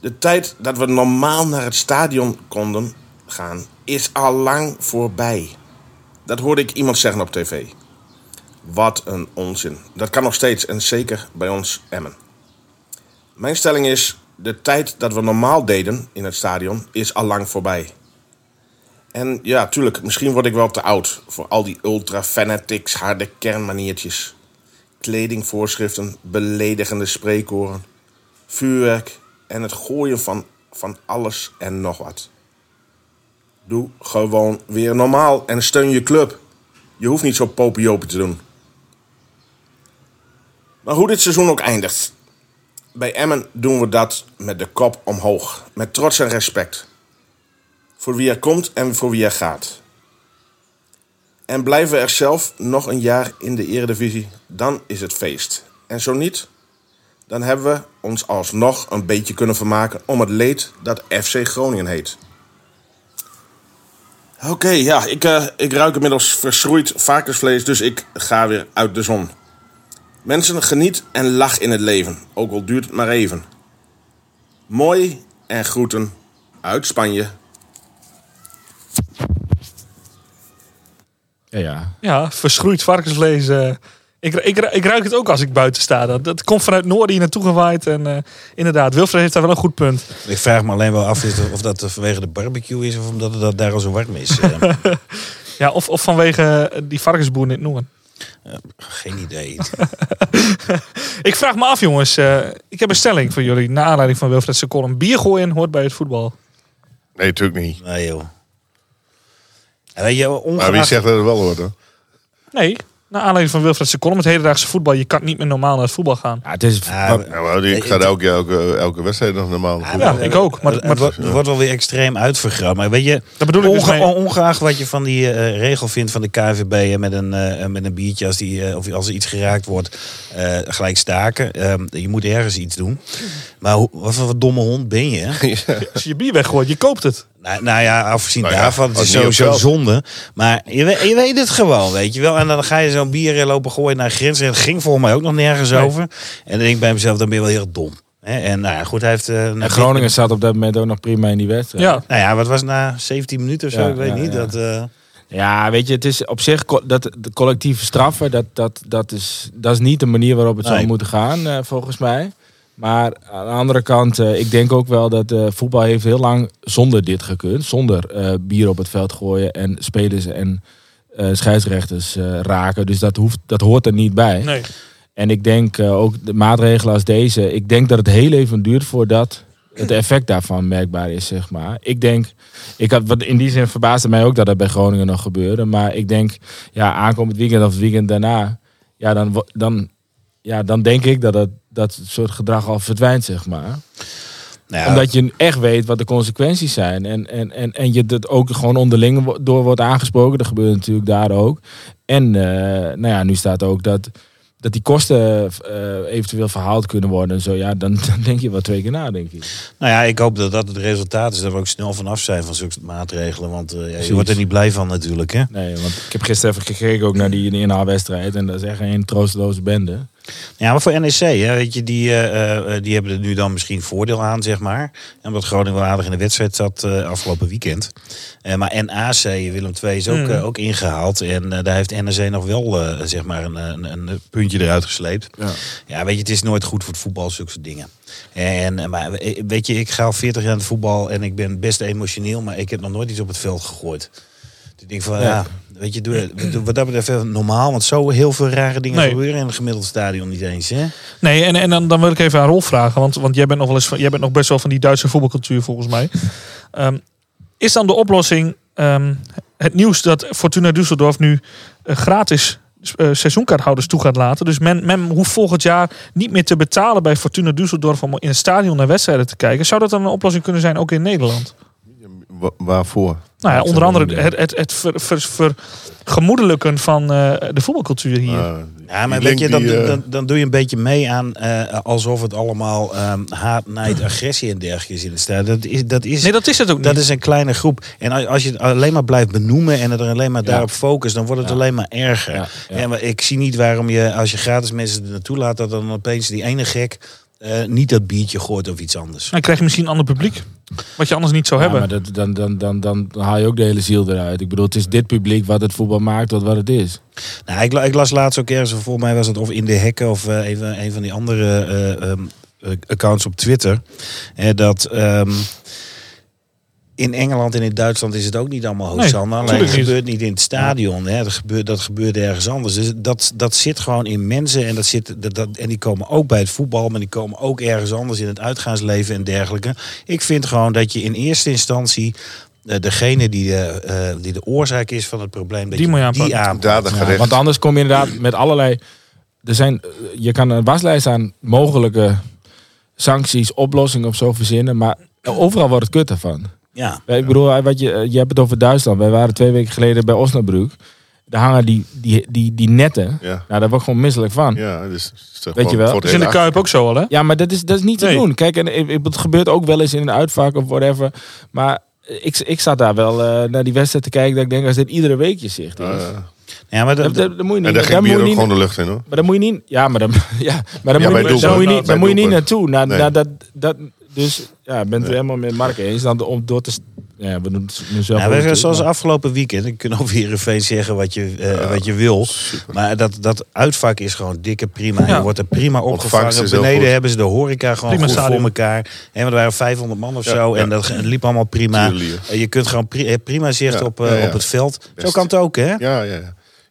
De tijd dat we normaal naar het stadion konden gaan, is al lang voorbij. Dat hoorde ik iemand zeggen op tv. Wat een onzin. Dat kan nog steeds en zeker bij ons Emmen. Mijn stelling is: de tijd dat we normaal deden in het stadion is al lang voorbij. En ja, tuurlijk, misschien word ik wel te oud voor al die ultra-fanatics, harde kernmaniertjes. Kledingvoorschriften, beledigende spreekoren, vuurwerk en het gooien van, van alles en nog wat. Doe gewoon weer normaal en steun je club. Je hoeft niet zo popiopie te doen. Maar hoe dit seizoen ook eindigt, bij Emmen doen we dat met de kop omhoog, met trots en respect. Voor wie er komt en voor wie er gaat. En blijven we er zelf nog een jaar in de eredivisie, dan is het feest. En zo niet, dan hebben we ons alsnog een beetje kunnen vermaken om het leed dat FC Groningen heet. Oké, ja, ik, eh, ik ruik inmiddels verschroeid varkensvlees, dus ik ga weer uit de zon. Mensen, geniet en lach in het leven, ook al duurt het maar even. Mooi en groeten uit Spanje. Ja, ja. Ja, verschroeid varkensvlees. eh, ik, ik, ik ruik het ook als ik buiten sta. Dat, dat komt vanuit noorden hier naartoe gewaaid. En eh, inderdaad, Wilfred heeft daar wel een goed punt. Ik vraag me alleen wel af is het- of dat vanwege de barbecue is of omdat het daar al zo warm is. Eh, Ja, of, of vanwege die varkensboer in het noorden. geen idee. Ik vraag me af, jongens. eh, ik heb een stelling voor jullie. Naar aanleiding van Wilfred's column. Bier gooien hoort bij het voetbal. Nee, natuurlijk niet. Nee joh. En weet je, Maar wie zegt dat het wel hoort, hoor? Nee, naar aanleiding van Wilfred's column. Het hedendaagse voetbal. Je kan niet meer normaal naar het voetbal gaan. Ja, het is, Ja, maar ik ga elke, elke, elke wedstrijd nog normaal. Ja, ik ook. Maar, het, maar wordt, het wordt wel weer extreem uitvergroot. Maar weet je, dat bedoel ik dus ongeacht wat je van die eh, regel vindt van de KVB met, een, eh, met een biertje als, die, eh, of als er iets geraakt wordt, eh, gelijk staken. Ehm, je moet ergens iets doen. Maar hoe, wat voor een domme hond ben je? Als je je bier weggooit, je koopt het. Nou, nou ja, afgezien Nou ja, daarvan, het is sowieso zonde. Maar je, weet- je weet het gewoon, weet je wel. En dan ga je zo'n bier lopen gooien naar grens. En het ging volgens mij ook nog nergens Nee. over. En dan denk ik bij mezelf, dan ben je wel heel dom. Hè? En nou ja, goed, hij heeft... eh, en Groningen zat op dat moment ook nog prima in die wedstrijd. Ja, Nou ja, wat was het na 17 minuten of zo? Ja, ik weet ja, niet. ja. Dat, eh, Ja, weet je, het is op zich dat de collectieve straffen, dat, dat, dat, is, dat is niet de manier waarop het Nee. zou moeten gaan, eh, volgens mij. Maar aan de andere kant, eh, ik denk ook wel dat eh, voetbal heeft heel lang zonder dit gekund. Zonder eh, bier op het veld gooien en spelers en scheidsrechters raken. Dus dat, hoeft, dat hoort er niet bij. nee. En ik denk ook de maatregelen als deze. Ik denk dat het heel even duurt voordat het effect daarvan merkbaar is, zeg maar. Ik denk, ik had, wat in die zin verbaasde mij ook dat dat bij Groningen nog gebeurde. Maar ik denk, ja, aankomend weekend of het weekend daarna, ja, dan, dan, ja, dan denk ik dat het, dat soort gedrag al verdwijnt, zeg maar. nou Omdat je echt weet wat de consequenties zijn. En, en, en, en je dat ook gewoon onderling door wordt aangesproken. Dat gebeurt natuurlijk daar ook. En eh, nou ja, nu staat ook dat, dat die kosten eh, eventueel verhaald kunnen worden. En zo, ja, dan, dan denk je wel twee keer na, denk ik. nou ja, ik hoop dat dat het resultaat is. Dat we ook snel vanaf zijn van zulke maatregelen. Want eh, ja, je wordt er niet blij van natuurlijk. Hè? Nee, want ik heb gisteren even gekeken ook naar die inhaalwedstrijd. En dat is echt een troosteloze bende. Ja, maar voor NEC, hè, weet je, die, eh, eh, die hebben er nu dan misschien voordeel aan, zeg maar. Omdat Groningen wel aardig in de wedstrijd zat eh, afgelopen weekend. Eh, maar NAC, Willem II, is ook, eh, ook ingehaald. En eh, daar heeft NEC nog wel, eh, zeg maar, een, een, een puntje eruit gesleept. Ja. Ja, weet je, het is nooit goed voor het voetbal, zulke soort dingen. En, eh, maar eh, weet je, ik ga al 40 jaar aan het voetbal en ik ben best emotioneel, maar ik heb nog nooit iets op het veld gegooid. Dus ik denk van, Ja. ja, weet je, doe, doe wat dat betreft even normaal, want zo heel veel rare dingen Nee. gebeuren in een gemiddeld stadion niet eens, hè? Nee, en, en dan, dan wil ik even aan Rolf vragen. Want, want jij, bent nog wel eens van, jij bent nog best wel van die Duitse voetbalcultuur volgens mij. Ehm, is dan de oplossing ehm, het nieuws dat Fortuna Düsseldorf nu eh, gratis eh, seizoenkaarthouders toe gaat laten? Dus men, men hoeft volgend jaar niet meer te betalen bij Fortuna Düsseldorf om in het stadion naar wedstrijden te kijken. Zou dat dan een oplossing kunnen zijn ook in Nederland? Wa- waarvoor? Nou ja, Dat onder andere het, het, het ver, ver, vergemoedelijken van eh, de voetbalcultuur hier. Ah, Ja, maar weet je, dan, die, eh, dan, dan doe je een beetje mee aan eh, alsof het allemaal ehm, haat, nijd, agressie en dergelijke is in. Dat is, dat is, nee, dat is het ook niet. dat is een kleine groep. En als- als je het alleen maar blijft benoemen en het er alleen maar daarop focust, dan wordt het Ja. alleen maar erger. Ja, ja. Ja, maar ik zie niet waarom je, als je gratis mensen er naartoe laat, dat dan opeens die ene gek eh, niet dat biertje gooit of iets anders. Dan krijg je misschien een ander publiek. Wat je anders niet zou Ja, hebben. maar dat, dan, dan, dan, dan, dan haal je ook de hele ziel eruit. Ik bedoel, het is dit publiek wat het voetbal maakt tot wat het is. Nou, ik, ik las laatst ook ergens, volgens mij was het of in de hekken of eh, even een van die andere eh, ehm, eh, accounts op Twitter. dat ehm, in Engeland en in Duitsland is het ook niet allemaal Nee, Hosanna. alleen het gebeurt niet in het stadion. Hè. Dat, gebeurt, dat gebeurt ergens anders. Dus dat, dat zit gewoon in mensen. En, dat zit, dat, dat, en die komen ook bij het voetbal. Maar die komen ook ergens anders in het uitgaansleven en dergelijke. Ik vind gewoon dat je in eerste instantie... eh, degene die de, eh, die de oorzaak is van het probleem... Dat Die je moet je die aanpakt. Ja, want anders kom je inderdaad met allerlei. Er zijn, eh, je kan een waslijst aan mogelijke sancties, oplossingen of zo verzinnen. Maar overal wordt het kut ervan. Ja. Ik bedoel, wat je, je hebt het over Duitsland. Wij waren twee weken geleden bij Osnabrück. daar hangen die, die, die, die netten. Ja. Nou, daar word ik gewoon misselijk van. Ja, dus, Weet je wel? Dat is in de Kuip ook zo al, hè? Ja, maar dat is, dat is niet te Nee. doen. Kijk, en, ik- ik- het gebeurt ook wel eens in een uitvak of whatever. Maar ik, ik zat daar wel eh, naar die wedstrijd te kijken. Dat ik denk, als dit iedere week je zicht is. achter. Ja. Ja, maar dat, dat, dat, moet je niet. En daar ging moet bier je ook niet- gewoon de lucht in hoor. Maar dan moet je niet. Ja, maar dan, ja, maar dan Ja, moet, je, dan moet je niet, dan moet je niet naartoe. Nee. nou, dat, dat, dus ja, ik ben het helemaal met Mark eens. Dan om door te. Ja, we doen het nu zelf. Ja, we- zoals maar- afgelopen weekend. Ik kan over Heerenveen zeggen wat je, eh, wat je wil. Maar dat, dat uitvak is gewoon dikke prima. Ja. Je wordt er prima opgevangen. Beneden hebben ze de horeca gewoon Prima goed voor elkaar. En er waren 500 man of Ja, zo. ja. En dat liep allemaal prima. Tuurlijk. Eh, Je kunt gewoon pri- eh, prima zicht Ja, op, eh, ja, ja. op het veld. Zo kan het ook, hè? Ja, ja,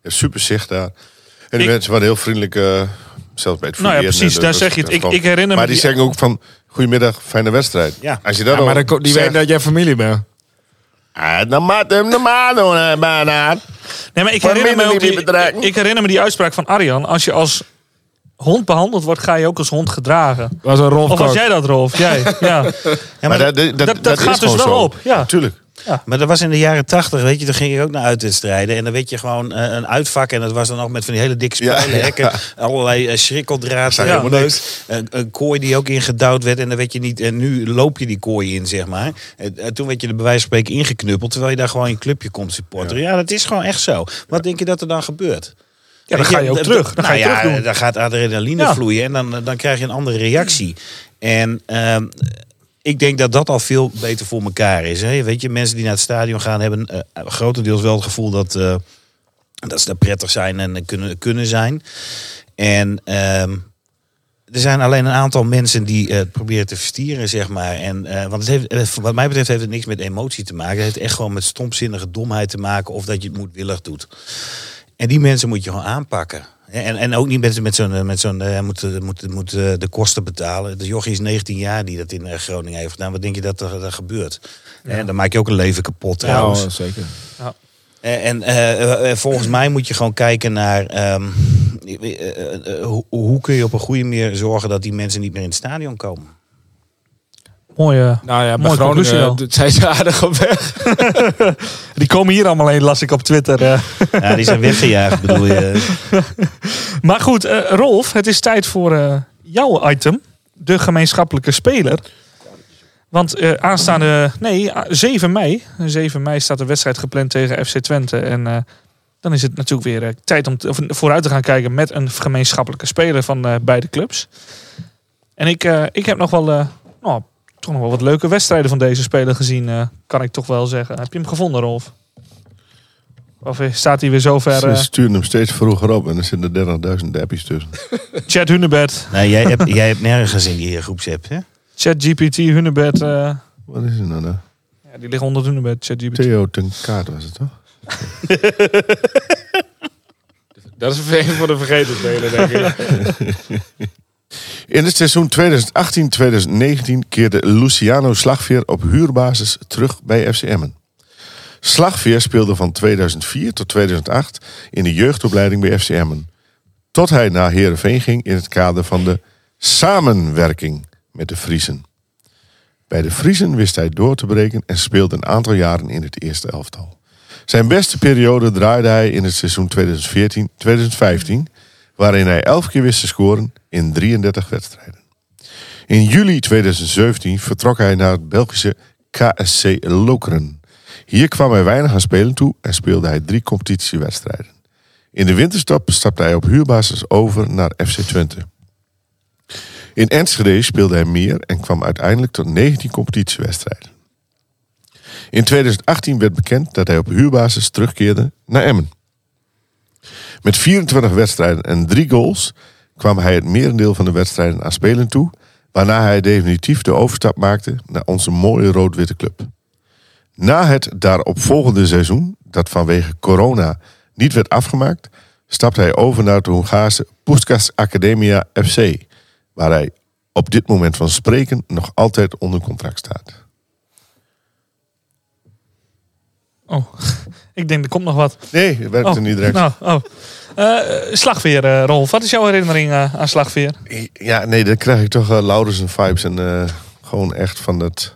super zicht daar. En die Ik- mensen waren heel vriendelijk, eh, zelfs bij het Nou ja, precies, daar zeg je het. Ik- ik herinner me Maar die die- zeggen ook van, goedemiddag, fijne wedstrijd. Ja. Als je dat Ja, maar dan, die zegt, weet dat jij familie bent. Ah. Nee, maar ik herinner, me ook die, ik herinner me die uitspraak van Arjan. Als je als hond behandeld wordt, ga je ook als hond gedragen. Was een Rolf Of was jij dat, Rolf? Jij, ja. Ja, Maar dat, dat, dat, dat- dat is gaat dus wel zo. op, ja. Tuurlijk. Maar dat was in de jaren tachtig, weet je, toen ging ik ook naar uitwedstrijden. En dan weet je gewoon eh, een uitvak. En dat was dan nog met van die hele dikke Ja, spijlenhekken. ja. Allerlei eh, schrikkeldraad. Ja, leuk. niks. Een, een kooi die ook ingedouwd werd. En dan weet je niet. En nu loop je die kooi in, zeg maar. En, en toen werd je er bij wijze van spreken ingeknuppeld. Terwijl je daar gewoon je clubje komt supporteren. Ja, dat is gewoon echt zo. Wat denk je dat er dan gebeurt? ja, dan ga je ook terug. Dan ga je nou ja, terug doen. dan gaat adrenaline Ja. vloeien en dan, dan krijg je een andere reactie. En ehm, ik denk dat dat al veel beter voor elkaar is. Hè? Weet je, mensen die naar het stadion gaan hebben eh, grotendeels wel het gevoel dat, eh, dat ze daar prettig zijn en kunnen, kunnen zijn. En ehm, er zijn alleen een aantal mensen die het proberen te verstieren, zeg maar. En, eh, want het heeft, eh, wat mij betreft heeft het niks met emotie te maken. Het heeft echt gewoon met stomzinnige domheid te maken of dat je het moedwillig doet. En die mensen moet je gewoon aanpakken. En, en ook niet met, met zo'n, met zo'n eh, moet, moet, moet eh, de kosten betalen. De jochie is 19 jaar die dat in eh, Groningen heeft gedaan. Wat denk je dat er, er gebeurt? En dan maak je ook een leven kapot trouwens. Ja, zeker. Eh, En eh, eh, volgens mij moet je gewoon kijken naar ehm, eh, eh, eh, hoe, hoe kun je op een goede manier zorgen dat die mensen niet meer in het stadion komen. Mooie, Nou ja, bij Mooie. Groningen zijn ze aardig op weg. Die komen hier allemaal heen, las ik op Twitter. eh. Ja, die zijn weggejaagd, bedoel je? Maar goed, eh, Rolf, het is tijd voor eh, jouw item. De gemeenschappelijke speler. Want eh, aanstaande, nee, ah, 7 mei. 7 mei staat de wedstrijd gepland tegen FC Twente. En eh, dan is het natuurlijk weer tijd om te- vooruit te gaan kijken met een gemeenschappelijke speler van eh, beide clubs. En ik, eh, ik heb nog wel, eh, nou, toch nog wel wat leuke wedstrijden van deze speler gezien, eh, kan ik toch wel zeggen. Heb je hem gevonden, Rolf? Of staat hij weer zover? Ze eh sturen hem steeds vroeger op en er zitten 30.000 appjes tussen. Chad Hunebed, Nee, jij hebt, jij hebt nergens in die groepsapp, hè? ChatGPT, Hunebed. eh Wat is het nou? nou? ja, die liggen onder Hunebed, ChatGPT. Theo ten Kaart was het toch? Dat is een voor de vergeten speler, denk ik. In het seizoen 2018-2019 keerde Luciano Slagveer op huurbasis terug bij FC Emmen. Slagveer speelde van 2004 tot 2008 in de jeugdopleiding bij FC Emmen. Tot hij naar Heerenveen ging in het kader van de samenwerking met de Friesen. Bij de Friesen wist hij door te breken en speelde een aantal jaren in het eerste elftal. Zijn beste periode draaide hij in het seizoen 2014-2015, waarin hij 11 keer wist te scoren in 33 wedstrijden. In juli 2017 vertrok hij naar het Belgische KSC Lokeren. Hier kwam hij weinig aan spelen toe en speelde hij drie competitiewedstrijden. In de winterstop stapte hij op huurbasis over naar FC Twente. In Enschede speelde hij meer en kwam uiteindelijk tot 19 competitiewedstrijden. In 2018 werd bekend dat hij op huurbasis terugkeerde naar Emmen. Met 24 wedstrijden en 3 goals kwam hij het merendeel van de wedstrijden aan spelen toe, waarna hij definitief de overstap maakte naar onze mooie rood-witte club. Na het daaropvolgende seizoen, dat vanwege corona niet werd afgemaakt, stapte hij over naar de Hongaarse Puskas Academia FC, waar hij op dit moment van spreken nog altijd onder contract staat. Oh, ik denk er komt nog wat. Nee, het werkte Oh, niet direct. Nou, oh. Eh, slagveer, eh, Rolf. Wat is jouw herinnering eh, aan Slagveer? Ja, nee, dan krijg ik toch uh, Laurensen vibes en eh, gewoon echt van dat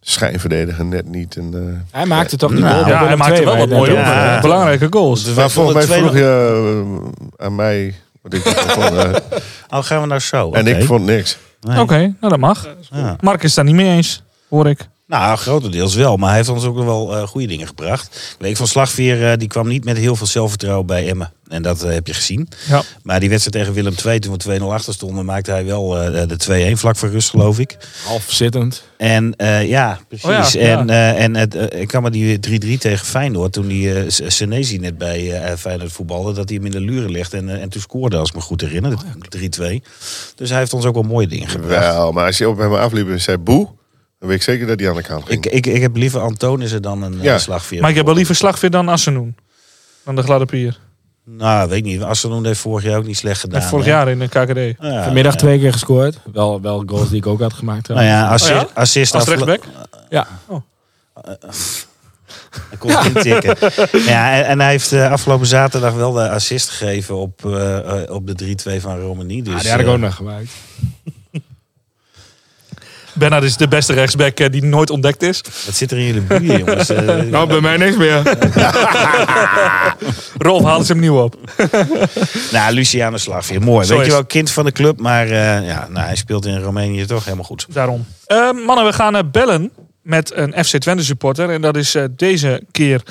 schijnverdediger net niet. En, eh, Hij maakte toch die Nou, goal Ja, hij maakte wel wat mooie ja. belangrijke goals. We maar volgens mij vroeg je aan mij. Wat ik vond, Oh, gaan we nou zo? en ik vond niks. Nee. Oké, nou dat mag. Ja. Mark is daar niet mee eens, hoor ik. Nou, grotendeels wel. Maar hij heeft ons ook nog wel eh, goede dingen gebracht. Leek van Slagveer, eh, die kwam niet met heel veel zelfvertrouwen bij Emmen. En dat eh, heb je gezien. Ja. Maar die wedstrijd tegen Willem II, toen we 2-0 achter stonden, maakte hij wel eh, de 2-1 vlak voor rust, geloof ik. Half zittend. En eh, ja, precies. Oh ja, ja. En, eh, en het, ik kan me die 3-3 tegen Feyenoord, toen die eh, S- Senesi net bij eh, Feyenoord voetbalde, dat hij hem in de luren legde en, en toen scoorde, als ik me goed herinner, Oh, 3-2. Dus hij heeft ons ook wel mooie dingen gebracht. Wel, maar als je op hem afliep en zei boe, dan weet ik zeker dat hij aan de kant ging. Ik, ik, ik heb liever Antonissen dan een Ja. ja. slagveer. Maar ik heb wel liever slagveer dan Assenoen. Dan de gladde pier. Nou, weet ik niet. Asselnoen heeft vorig jaar ook niet slecht gedaan. Vorig hè? jaar in de KKD. Ja, Vanmiddag ja. twee keer gescoord. Wel, wel goals die ik ook had gemaakt. Nou ja, assist, Oh ja? assist Als rechtsback? Ja. Hij kon intikken. ja, en, en hij heeft eh, afgelopen zaterdag wel de assist gegeven op, eh, eh, op de 3-2 van Romani. Dus, Ah, die had ik eh, ook nog gemaakt. Bernard is de beste rechtsback eh, die nooit ontdekt is. Wat zit er in jullie buien, jongens? Eh, Nou, bij mij niks meer. Rolf haalt ze hem nieuw op. nou, Luciano Slagveer, mooi. Zo Weet je wel, kind van de club. Maar eh, ja, nou, hij speelt in Roemenië toch helemaal goed. Daarom. Mannen, we gaan bellen met een FC Twente supporter. En dat is eh, deze keer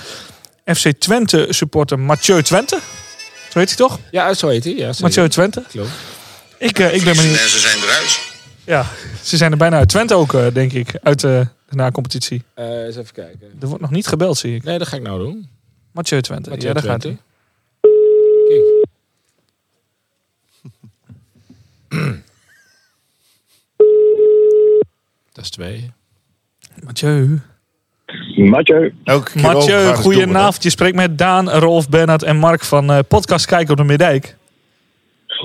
FC Twente supporter Mathieu Twente. Zo heet hij toch? Ja, zo heet hij. Ja. Mathieu Twente. Klopt. Ik, eh, ik ben benieuwd. En ze zijn eruit. Ja, ze zijn er bijna uit Twente ook, eh, denk ik. Uit eh, de na-competitie. Eh, eens even kijken. Er wordt nog niet gebeld, zie ik. Nee, dat ga ik nou doen. Mathieu Twente. Mathieu ja, daar Twente. gaat hij. Kijk. Dat is twee. Mathieu. Mathieu. Mathieu, goedenavond. Je spreekt met Daan, Rolf, Bernard en Mark van eh, podcast Kijken op de Middijk.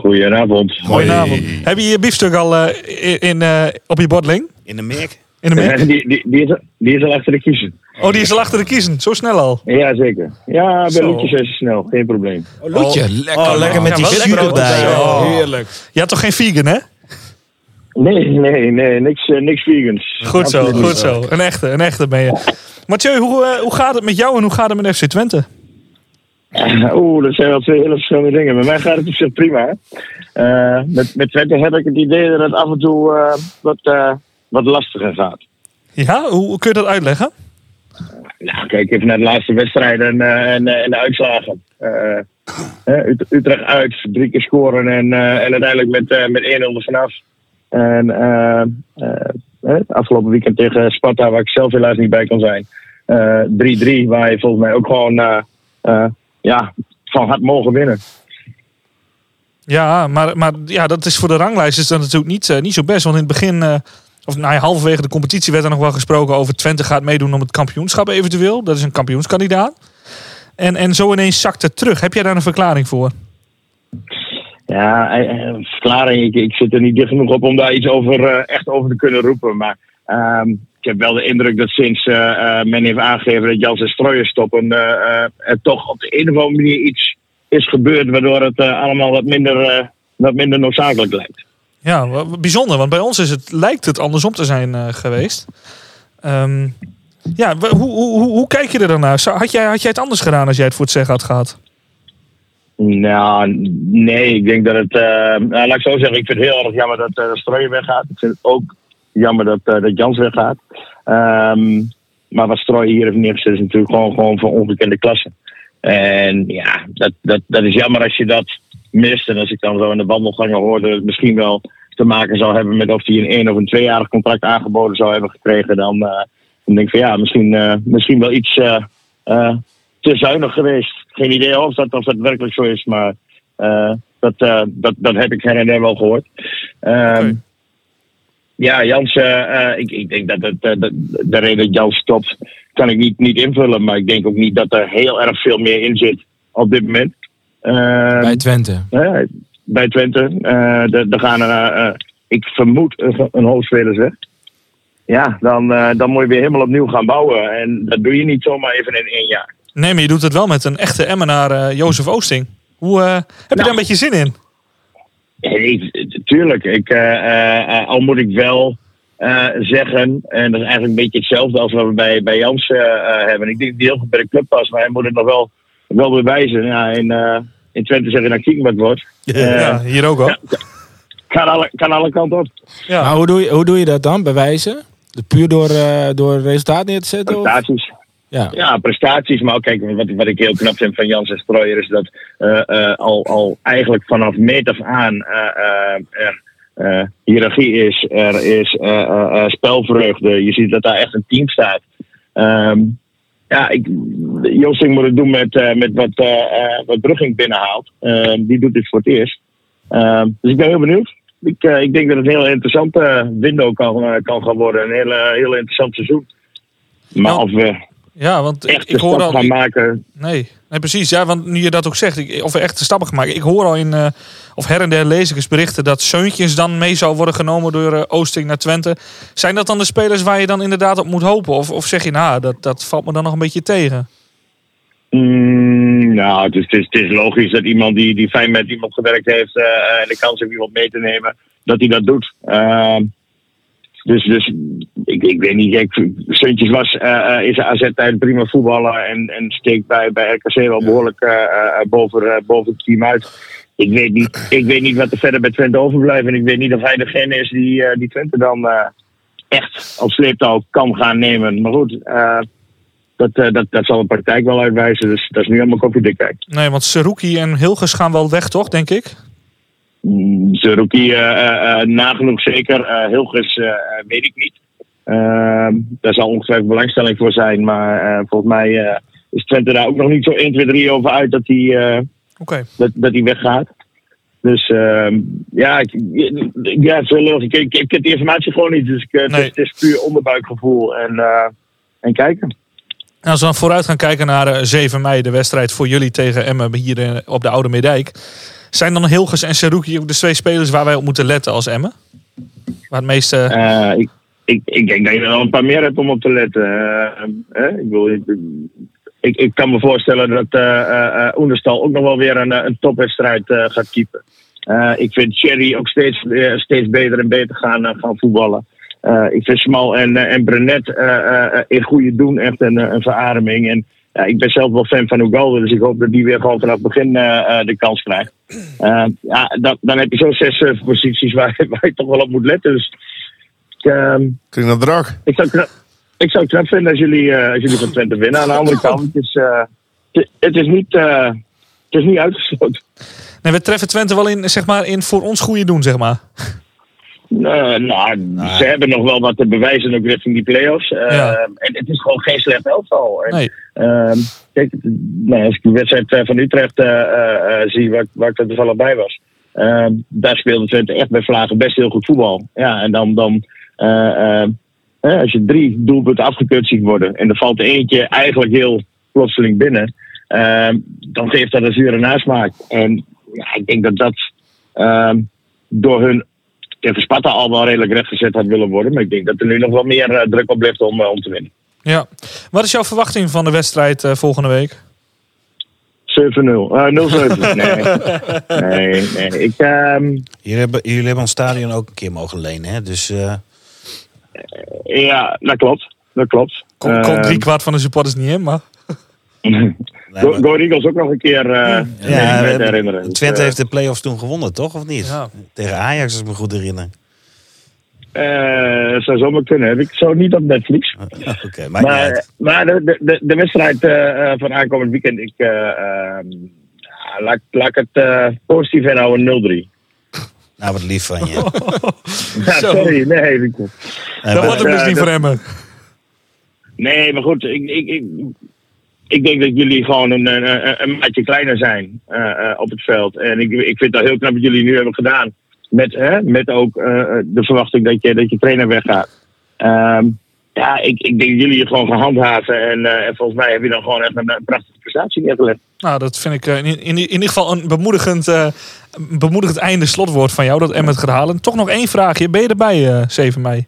Goedenavond. Goedenavond. Heb je je biefstuk al eh, in, in, eh, op je bordling? In de merk? In de mik? Die, die, die, is, die is al achter de kiezen. Oh, die is al achter de kiezen. Zo snel al. Ja, zeker. Ja, bij Zo. Loetjes is het snel. Geen probleem. Oh, Loetje. lekker. Oh, lekker met Ja, die. Ja. Oh. Heerlijk. Je had toch geen vegan, hè? Nee, nee, nee. Niks, eh, niks vegans. Goed zo, Absoluut goed zo. Een echte, een echte ben je. Mathieu, hoe, eh, hoe gaat het met jou en hoe gaat het met FC Twente? Oeh, dat zijn wel twee hele verschillende dingen. Bij mij gaat het op zich prima. Eh, met, met Twente heb ik het idee dat het af en toe eh, wat, eh, wat lastiger gaat. Ja, hoe, kun je dat uitleggen? Nou, kijk even naar de laatste wedstrijden en, en, en de uitslagen. Utrecht uit, drie keer scoren en, en uiteindelijk met, met 1-0 er vanaf. En afgelopen weekend tegen Sparta, waar ik zelf helaas niet bij kon zijn. eh, 3-3, waar je volgens mij ook gewoon eh, ja, van had mogen winnen. Ja, maar, maar ja, dat is voor de ranglijst is dat natuurlijk niet, eh, niet zo best. Want in het begin, eh, of nou ja, halverwege de competitie werd er nog wel gesproken over Twente gaat meedoen om het kampioenschap eventueel. Dat is een kampioenskandidaat. En, en zo ineens zakt het terug. Heb jij daar een verklaring voor? Ja, eh, eh, verklaring. Ik, ik zit er niet dicht genoeg op om daar iets over, echt over te kunnen roepen. Maar ehm, ik heb wel de indruk dat sinds eh, eh, men heeft aangegeven dat Jans en Strooijen stoppen, eh, er toch op de een of andere manier iets is gebeurd waardoor het allemaal wat minder, wat minder noodzakelijk lijkt. Ja, bijzonder. Want bij ons is het, lijkt het andersom te zijn geweest. Ehm, ja, hoe, hoe, hoe, hoe kijk je er dan naar? Had jij, had jij het anders gedaan als jij het voor het zeggen had gehad? Nou, nee, ik denk dat het. nou, laat ik zo zeggen, ik vind het heel erg jammer dat uh, Strooijen weggaat. Ik vind het ook jammer dat, eh, dat Jans weggaat. Ehm, maar wat Strooijen hier heeft neergezet is natuurlijk gewoon, gewoon van ongekende klasse. En ja, dat, dat, dat is jammer als je dat mist. En als ik dan zo in de wandelgangen hoor dat het misschien wel te maken zou hebben met of hij een één of een tweejarig contract aangeboden zou hebben gekregen, dan, eh, dan denk ik van ja, misschien, eh, misschien wel iets te zuinig geweest. Geen idee of dat, of dat werkelijk zo is, maar dat, dat, dat heb ik her en wel gehoord. Oké. Ja, Jans, eh, eh, ik, ik denk dat, het, eh, dat de reden dat Jans stopt, kan ik niet, niet invullen. Maar ik denk ook niet dat er heel erg veel meer in zit op dit moment. Ehm, Bij Twente. bij Twente. Eh, de- Er gaan er, eh, ik vermoed, een, een hoop spelers weg. Ja, dan, eh, dan moet je weer helemaal opnieuw gaan bouwen. En dat doe je niet zomaar even in één jaar. Nee, maar je doet het wel met een echte Emmenaar, eh Jozef Oosting. Hoe, eh, heb je daar een beetje zin in? Nee, tuurlijk. Ik, eh, eh, eh, al moet ik wel eh, zeggen. En dat is eigenlijk een beetje hetzelfde als wat we bij, bij Jans hebben. Ik denk dat hij heel goed bij de club past, maar hij moet het nog wel, wel bewijzen. Ja, in, eh, in Twente zeggen naar kijken wat het wordt. Ja, hier ook al. kan, alle, kan alle kanten op. Ja. Maar hoe doe, je, hoe doe je dat dan? Bewijzen? Puur door, eh door resultaat neer te zetten? of? Ja. Ja, prestaties. Maar ook kijk, wat, wat ik heel knap vind van Jans en Strooijer is dat eh, eh, al, al eigenlijk vanaf meet af aan eh, er hiërarchie is, er is spelvreugde. Je ziet dat daar echt een team staat. Ehm, ja, ik, Josing moet het doen met, met wat, wat Brugging binnenhaalt. Ehm, die doet dit voor het eerst. Ehm, dus ik ben heel benieuwd. Ik, ik denk dat het een heel interessante window kan, kan gaan worden. Een hele, heel interessant seizoen. Maar Nou, of we Ja, want ik, ik hoor al... gaan maken. Nee, nee, precies. Ja, want nu je dat ook zegt, ik, of we echt de stappen gaan maken. Ik hoor al in, eh, of her en der lees ik eens berichten dat Seuntjes dan mee zou worden genomen door eh, Oosting naar Twente. Zijn dat dan de spelers waar je dan inderdaad op moet hopen? Of, of zeg je, nou, dat, dat valt me dan nog een beetje tegen? Mm, nou, het is, het, is, het is logisch dat iemand die, die fijn met iemand gewerkt heeft eh, en de kans heeft iemand mee te nemen, dat hij dat doet. Dus dus ik, ik weet niet, ik, Suntjes was, eh, is AZ tijd prima voetballer en, en steekt bij, bij RKC wel behoorlijk eh, boven, boven het team uit. Ik weet, niet, ik weet niet wat er verder bij Twente overblijft en ik weet niet of hij degene is die, die Twente dan echt op sleeptouw kan gaan nemen. Maar goed, dat, dat, dat zal de praktijk wel uitwijzen. Dus dat is nu helemaal koffiedik kijk. Nee, want Seruki en Hilgers gaan wel weg, toch, denk ik? Zerouki uh, nagenoeg zeker. Uh, Hilgers eh, eh, weet ik niet. Ehm, daar zal ongetwijfeld belangstelling voor zijn. Maar eh, volgens mij eh, is Twente daar ook nog niet zo 1, 2, 3 over uit dat hij eh, dat, dat weggaat. Dus ehm, ja, ik, ja, het is wel lastig. ik, ik, ik heb die informatie gewoon niet. Dus ik, eh, het, is, het is puur onderbuikgevoel. En, eh, en kijken. En als we dan vooruit gaan kijken naar eh, 7 mei, de wedstrijd voor jullie tegen Emmen hier eh, op de Oude Meerdijk. Zijn dan Hilgers en Seruki ook de twee spelers waar wij op moeten letten als Emmen? Waar het meeste... Eh, ik, ik, ik denk dat je er wel een paar meer hebt om op te letten. Eh? Ik, ik, ik, kan me voorstellen dat eh eh, Oenerstal ook nog wel weer een, een topwedstrijd gaat keepen. Ik vind Cherry ook steeds, steeds beter en beter gaan, gaan voetballen. Ik vind Smal en, en Brenet in goede doen echt een, een verademing. En ja, ik ben zelf wel fan van Ugalde, dus ik hoop dat die weer gewoon vanaf het begin eh, eh, de kans krijgt. Eh, ja, dan, dan heb je zo zes posities waar, waar je toch wel op moet letten. Dus ik, ehm, Klinkt dat drag? ik zou, knap, ik zou het knap vinden als jullie, eh, als jullie van Twente winnen. Aan de andere kant, het is, eh, het, het is, niet, eh, het is niet uitgesloten. Nee, we treffen Twente wel in, zeg maar, in voor ons goede doen, zeg maar. Eh, nou, ze hebben nog wel wat te bewijzen ook richting die play-offs. Eh, Ja. En het is gewoon geen slecht elftal. Nee. ehm, kijk, nou, als ik de wedstrijd eh, van Utrecht zie, waar, waar ik er toevallig bij was. ehm, daar speelde Twente echt bij Vlagen best heel goed voetbal. Ja, en dan, dan als je drie doelpunten afgekeurd ziet worden. en er valt er eentje eigenlijk heel plotseling binnen. ehm, dan geeft dat een zure nasmaak. En ja, ik denk dat dat door hun tegen Sparta al wel redelijk rechtgezet had willen worden. Maar ik denk dat er nu nog wel meer eh, druk op ligt om, eh, om te winnen. Ja. Wat is jouw verwachting van de wedstrijd eh, volgende week? 7-0. Eh 0-7. Nee. nee, nee. Ik, ehm, Jullie hebben, jullie hebben ons stadion ook een keer mogen lenen, hè? Dus eh, ja, dat klopt. Dat klopt. Komt kom Ehm, drie kwart van de supporters niet in, maar... Go, Go Eagles ook nog een keer eh ja, herinneren. Dus, Twente eh, heeft de play-offs toen gewonnen, toch? Of niet? Ja. Tegen Ajax, als ik me goed herinner. eh, zou zomaar kunnen. Heb ik zo niet op Netflix. Oké, Maar, maar de, de, de, wedstrijd eh, eh, van aankomend weekend, ik, eh, ehm, ja, laat, laat ik het positief inhouden 0-3. Nou, wat lief van je. Ja, sorry, nee. ik- Dat wordt hem dus niet voor Emmen. Nee, maar goed, ik, ik, ik, ik denk dat jullie gewoon een, een, een maatje kleiner zijn eh, eh, op het veld. En ik, ik vind dat heel knap wat jullie nu hebben gedaan. Met, hè, met ook eh, de verwachting dat je, dat je trainer weggaat. Ehm, ja, ik, ik denk dat jullie je gewoon gaan handhaven. En, en volgens mij heb je dan gewoon echt een, prachtige prestatie neergelegd. Nou, dat vind ik in, in, in ieder geval een bemoedigend, bemoedigend einde slotwoord van jou, dat Emmen het gaat halen. Toch nog één vraagje. Ben je erbij, eh 7 mei?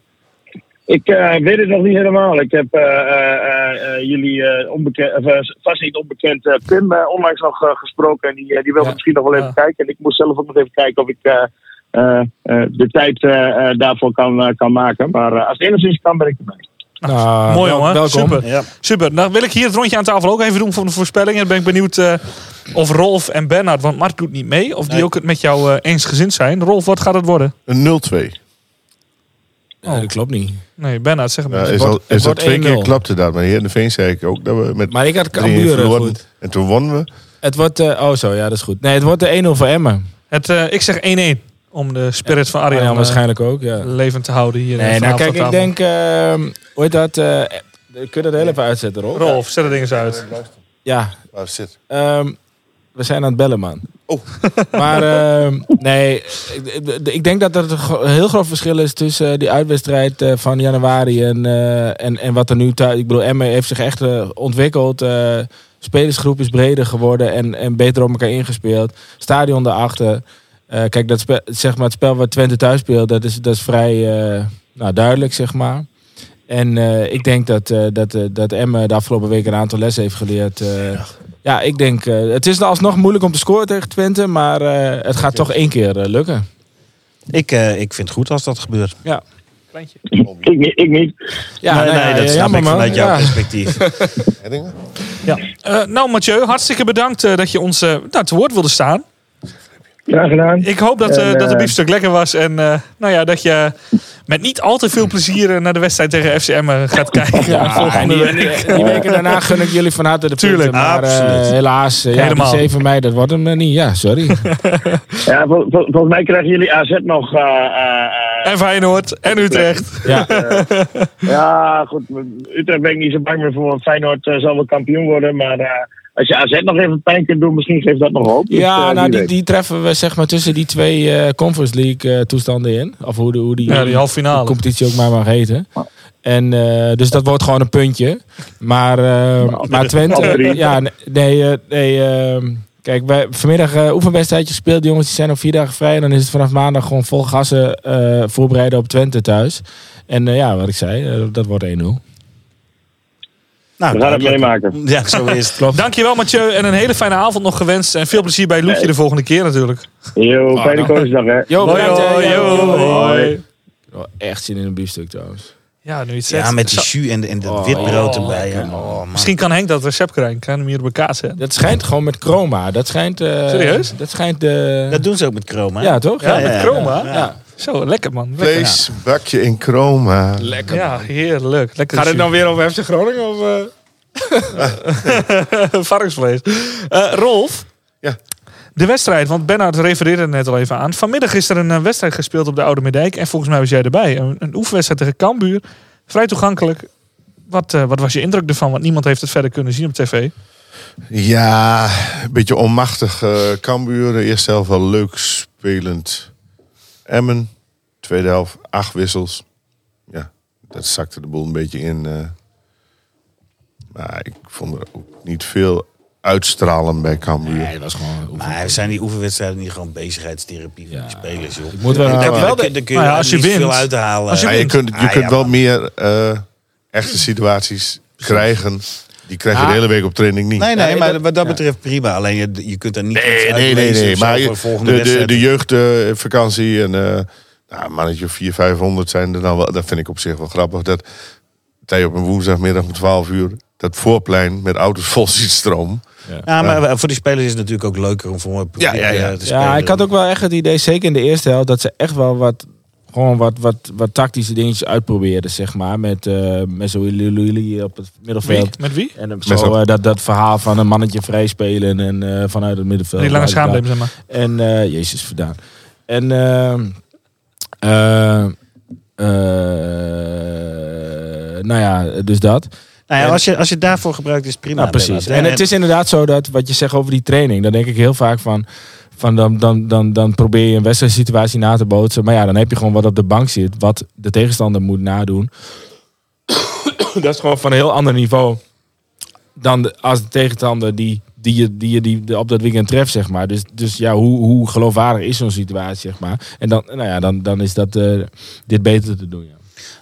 Ik eh, weet het nog niet helemaal. Ik heb eh, eh, eh, jullie eh, onbekend, of, vast niet onbekend eh, Pim eh, onlangs nog gesproken. En die, die wilde Ja. misschien nog wel even Ja. kijken. En ik moest zelf ook nog even kijken of ik, eh, eh, eh, de tijd eh, eh, daarvoor kan, kan maken. Maar als het enigszins kan, ben ik erbij. Nou, Mooi wel- jongen, welkom. super. Ja. Super. Dan wil ik hier het rondje aan tafel ook even doen van de voorspellingen. Dan ben ik benieuwd eh, of Rolf en Bernard, want Mark doet niet mee, of die Nee. ook het met jou eh, eensgezind zijn. Rolf, wat gaat het worden? Een 0-2. Ja, dat klopt niet. Nee, Bernard, zeg het Ja, maar. is wordt- al, het is al wordt twee keer 1-0. klapte dat. Maar hier in de Veen zei ik ook dat we met Maar ik had 3-1 Cambuur eh, goed. En toen wonnen we. Het wordt... eh, oh zo, ja, dat is goed. Nee, het wordt de 1-0 voor Emmen. Het, eh, ik zeg 1-1, om de spirit van Arjan Arjan waarschijnlijk ook, ja. levend te houden hier. Nee, nou kijk, ik denk... eh, hoe heet dat? eh, kun je dat heel even uitzetten, Rolf? Rolf, zet het ding eens uit. Ja, Waar zit? Ehm, we zijn aan het bellen, man. Oh. Maar ehm, nee, ik, denk dat er een heel groot verschil is tussen eh, die uitwedstrijd eh, van januari en, eh, en, en wat er nu thuis. Ik bedoel, Emmen heeft zich echt ontwikkeld. spelersgroep is breder geworden en, en beter op elkaar ingespeeld. Stadion daarachter. Kijk, dat zeg maar, het spel wat Twente thuis speelt, dat is, dat is vrij nou, duidelijk, zeg maar. En eh, ik denk dat, eh dat, eh, dat Emmen de afgelopen week een aantal lessen heeft geleerd. eh. ja, ik denk, eh, het is alsnog moeilijk om te scoren tegen Twente, maar eh, het gaat toch één keer lukken. Ik, eh, ik vind het goed als dat gebeurt. Ja. Kleintje. Ik, niet- ik niet. Ja, nee, nou ja, nee, dat snap ik man. vanuit jouw Ja. perspectief. Ja. Eh, nou, Mathieu, hartstikke bedankt eh, dat je ons nou, te woord wilde staan. Graag gedaan. Ik hoop dat, eh, En, dat de eh, biefstuk lekker was. En eh, nou ja, dat je met niet al te veel plezier eh, naar de wedstrijd tegen FCM gaat kijken. Ja, en volgende die, week. die, die weken daarna gun ik jullie van harte de Tuurlijk, punten. Maar eh, helaas, eh, ja, die Helemaal. 7 mei, dat wordt hem eh, niet. Ja, sorry. Ja, vol- vol- volgens mij krijgen jullie AZ nog. eh, eh, eh, En Feyenoord en Utrecht. ja. ja, goed. Utrecht ben ik niet zo bang meer voor. want Feyenoord eh, zal wel kampioen worden. Maar eh, als je AZ nog even pijn kunt doen, misschien geeft dat nog hoop. Dus, Ja, eh, nou, die, die treffen we zeg maar tussen die twee eh, Conference League eh, toestanden in. Of hoe, de, hoe die, Ja, die halve finale. de competitie ook maar mag heten. En, eh, dus dat wordt gewoon een puntje. Maar, maar Twente... ja, nee, nee, eh, nee ehm, kijk, wij vanmiddag eh oefenwedstrijdje gespeeld. De jongens die zijn op vier dagen vrij. En dan is het vanaf maandag gewoon vol gassen eh, voorbereiden op Twente thuis. En eh, ja, wat ik zei, dat wordt 1-0. Nou, We gaan het meemaken. Ja, zo is het. Klopt. Dankjewel Mathieu en een hele fijne avond nog gewenst. En veel plezier bij Loetje de volgende keer natuurlijk. Yo, fijne nou. Koningsdag, hè. Yo, Hoi, hoi, hoi, Yo. hoi. Oh, echt zin in een biefstuk trouwens. Ja, nu zegt. Ja, met die Zo- jus en, en dat Oh, witbrood oh, erbij. Oh. Misschien kan Henk dat recept krijgen. Kan hem hier op elkaar zetten. Dat schijnt gewoon met chroma. Dat schijnt... eh, Serieus? Dat schijnt de... Dat doen ze ook met chroma. ja, toch? Ja, ja, met ja, chroma. ja. Zo, lekker man. Lekker. Vlees, bakje in chroma. Lekker. Ja, heerlijk. Lekker Gaat het dan weer over FC Groningen? Of, eh? Varkensvlees. Eh, Rolf. Ja. De wedstrijd, want Bernard refereerde er net al even aan. Vanmiddag is er een eh, wedstrijd gespeeld op de Oude Meerdijk. En volgens mij was jij erbij. Een, een oefenwedstrijd tegen Cambuur. Vrij toegankelijk. Wat, eh, wat was je indruk ervan? Want niemand heeft het verder kunnen zien op tv. Ja, een beetje onmachtig. eh Cambuur, de eerste helft wel leuk spelend. Emmen, tweede helft, acht wissels. Ja, dat zakte de boel een beetje in. eh. maar ik vond er ook niet veel uitstralen bij Cambuur. Nee, dat was gewoon... Maar zijn die oefenwedstrijden niet gewoon bezigheidstherapie voor die spelers, joh? Ik moet wel... Wel daar de- kun- je Nou ja, als je niet wint- veel uit te halen. als je Maar je kunt, je Ah, kunt ja, wel meer eh, echte situaties krijgen. Die krijg je Ja. de hele week op training niet. Nee, nee, Nee, maar dat- wat dat ja. betreft prima. Alleen je, je kunt er niet Nee, nee, nee, nee. Maar de de, de, jeugdvakantie en eh nou, een mannetje of 400, 500 zijn er dan wel. Dat vind ik op zich wel grappig. Dat, dat je op een woensdagmiddag om 12 uur dat voorplein met auto's vol ziet stromen. Ja, maar voor die spelers is het natuurlijk ook leuker om voor een Ja, ja, ja. eh, te spelen. Ja, ik had ook wel echt het idee, zeker in de eerste helft, dat ze echt wel wat, gewoon wat, wat, wat tactische dingetjes uitprobeerden, zeg maar. Met, eh met zo jullie op het middenveld. Met wie? En eh, zo, eh, dat, dat verhaal van een mannetje vrij spelen en eh, vanuit het middenveld. Die lange daar- zeg maar. En, eh, Jezus, verdaan. En, ehm, eh, eh, nou ja, dus dat. Nou ja, als, je, als je het daarvoor gebruikt, is prima. Nou, precies. En het is inderdaad zo dat wat je zegt over die training, dan denk ik heel vaak van. Van dan, dan, dan, dan probeer je een wedstrijdsituatie na te bootsen. Maar ja, dan heb je gewoon wat op de bank zit. Wat de tegenstander moet nadoen. dat is gewoon van een heel ander niveau. Dan de, als de tegenstander die, die je die, je die, op dat weekend treft, zeg maar. Dus, dus ja, hoe, hoe geloofwaardig is zo'n situatie, zeg maar. En dan, nou ja, dan, dan is dat, eh, dit beter te doen, ja.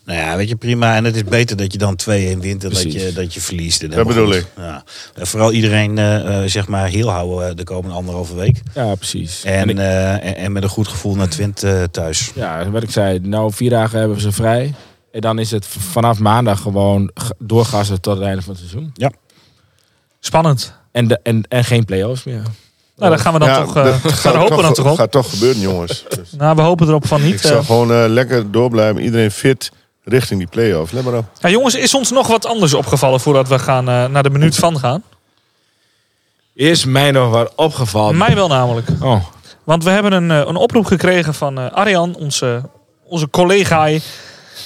Nou ja, weet je, prima. En het is beter dat je dan 2-1 wint dan dat je, dat je verliest. En Dat bedoel goed. Ja. En vooral iedereen eh, eh, zeg maar heel houden eh, de komende anderhalve week. Ja, precies. En, ik- eh, en, en met een goed gevoel naar Twente eh, thuis. Ja, wat ik zei, nou vier dagen hebben we ze vrij. En dan is het vanaf maandag gewoon doorgassen tot het einde van het seizoen. Spannend. En, de, en, en geen play-offs meer. Nou, daar gaan we dan Ja, toch... eh dat gaan gaat we hopen dan toch op. gaat toch gebeuren, jongens. Dus Nou, we hopen erop van ik niet. zou eh. gewoon eh, lekker doorblijven. Iedereen fit richting die play-offs. Let maar op. Ja, jongens, is ons nog wat anders opgevallen voordat we gaan eh, naar de minuut van gaan? Is mij nog wat opgevallen. Mij wel namelijk. Oh, Want we hebben een, eh, een oproep gekregen van eh, Arjan, onze, onze collega,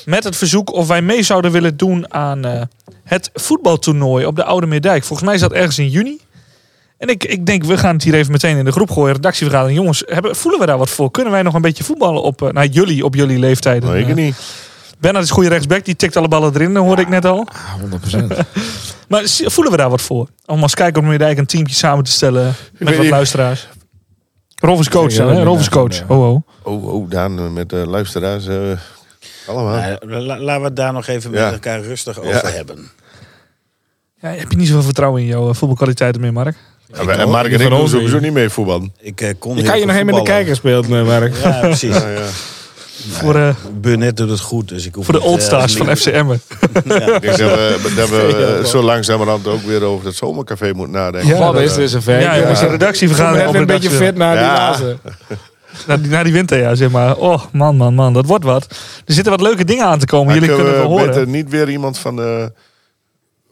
met het verzoek of wij mee zouden willen doen aan eh, het voetbaltoernooi op de Oude Meerdijk. Volgens mij is dat ergens in juni. En ik, ik denk, we gaan het hier even meteen in de groep gooien, redactievergadering. Jongens, hebben, voelen we daar wat voor? Kunnen wij nog een beetje voetballen op, eh, nou, jullie, op jullie leeftijden? Nee, ik niet. Bernard is goede rechtsback, die tikt alle ballen erin, dat hoorde ik net al. 100%. Maar voelen we daar wat voor? Om als kijker op Meerdijk een teamje samen te stellen met wat luisteraars. Rolf is coach, hè? Rolf is coach. Oh, oh. Oh, oh, Daan eh, met de luisteraars. eh, allemaal. Nou, la- laten we het daar nog even met elkaar rustig Ja. over hebben. Ja, heb je niet zoveel vertrouwen in jouw eh, voetbalkwaliteiten meer, Mark? Ja, en Mark en ik doen sowieso niet. mee voetballen. Ik eh, kon Je kan je nog even met de voetballen. kijker spelen, Mark. Ja, precies. Ja, ja. Voor, eh, Burnett doet het goed, dus ik hoef voor de eh, oldstars van nieuw- FCM'en. Ik denk dat we, dat we eh, zo langzamerhand ook weer over het zomercafé moeten nadenken. Ja, dat- is weer zover. Ja, jongens, de redactievergadering Even een beetje fit naar die Ja. lazen. Die, na die winter, ja, zeg maar. Oh, man, man, man, dat wordt wat. Er zitten wat leuke dingen aan te komen. Maar Jullie kunnen we wel horen. beter niet weer iemand van de,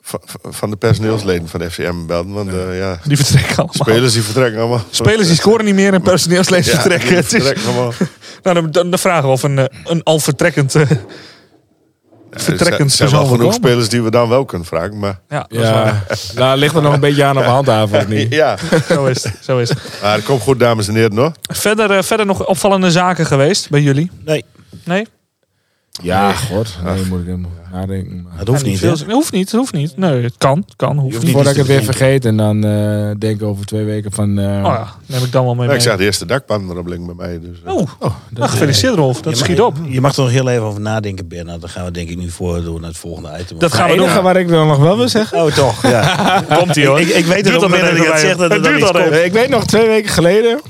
van, van de personeelsleden van de FCM belden. Want eh, ja, Die vertrekken allemaal. spelers die vertrekken allemaal. Spelers die scoren niet meer en personeelsleden Ja, vertrekken. die Het is, vertrekken allemaal. nou, dan, dan, dan vragen we of een, eh, een al vertrekkend, eh, vertrekkend Er zijn wel genoeg komen. spelers die we dan wel kunnen vragen. Maar Ja, dat is waar. Ja, nou ligt er nog een beetje aan op handhaven of niet? ja, Zo is het. Zo is het. maar het komt goed, dames en heren. Hoor. Verder, verder nog opvallende zaken geweest bij jullie? Nee, Nee? Ja, god. Nee, moet ik nadenken. maar- het hoeft niet. veel- hoeft niet, het hoeft niet. Nee, het kan, het kan, hoeft niet. Voordat ik het weer vergeet en dan eh, denk ik over twee weken van... eh, Oh ja, neem ik dan wel mee. Ja, ik zag de eerste dakpan erop liggen bij mij. Dus, eh. Oh, nou, gefeliciteerd Rolf, dat Je schiet mag- op. Je mag er nog heel even over nadenken, Bernard. Dan gaan we denk ik nu voor door naar het volgende item. Dat gaan we doen. enige wat ik dan nog wel wil zeggen... Oh, toch? Ja. Komt ie hoor. Ik, ik weet het moment dat ik het zeg dat Het duurt al komt. Ik weet nog twee weken geleden.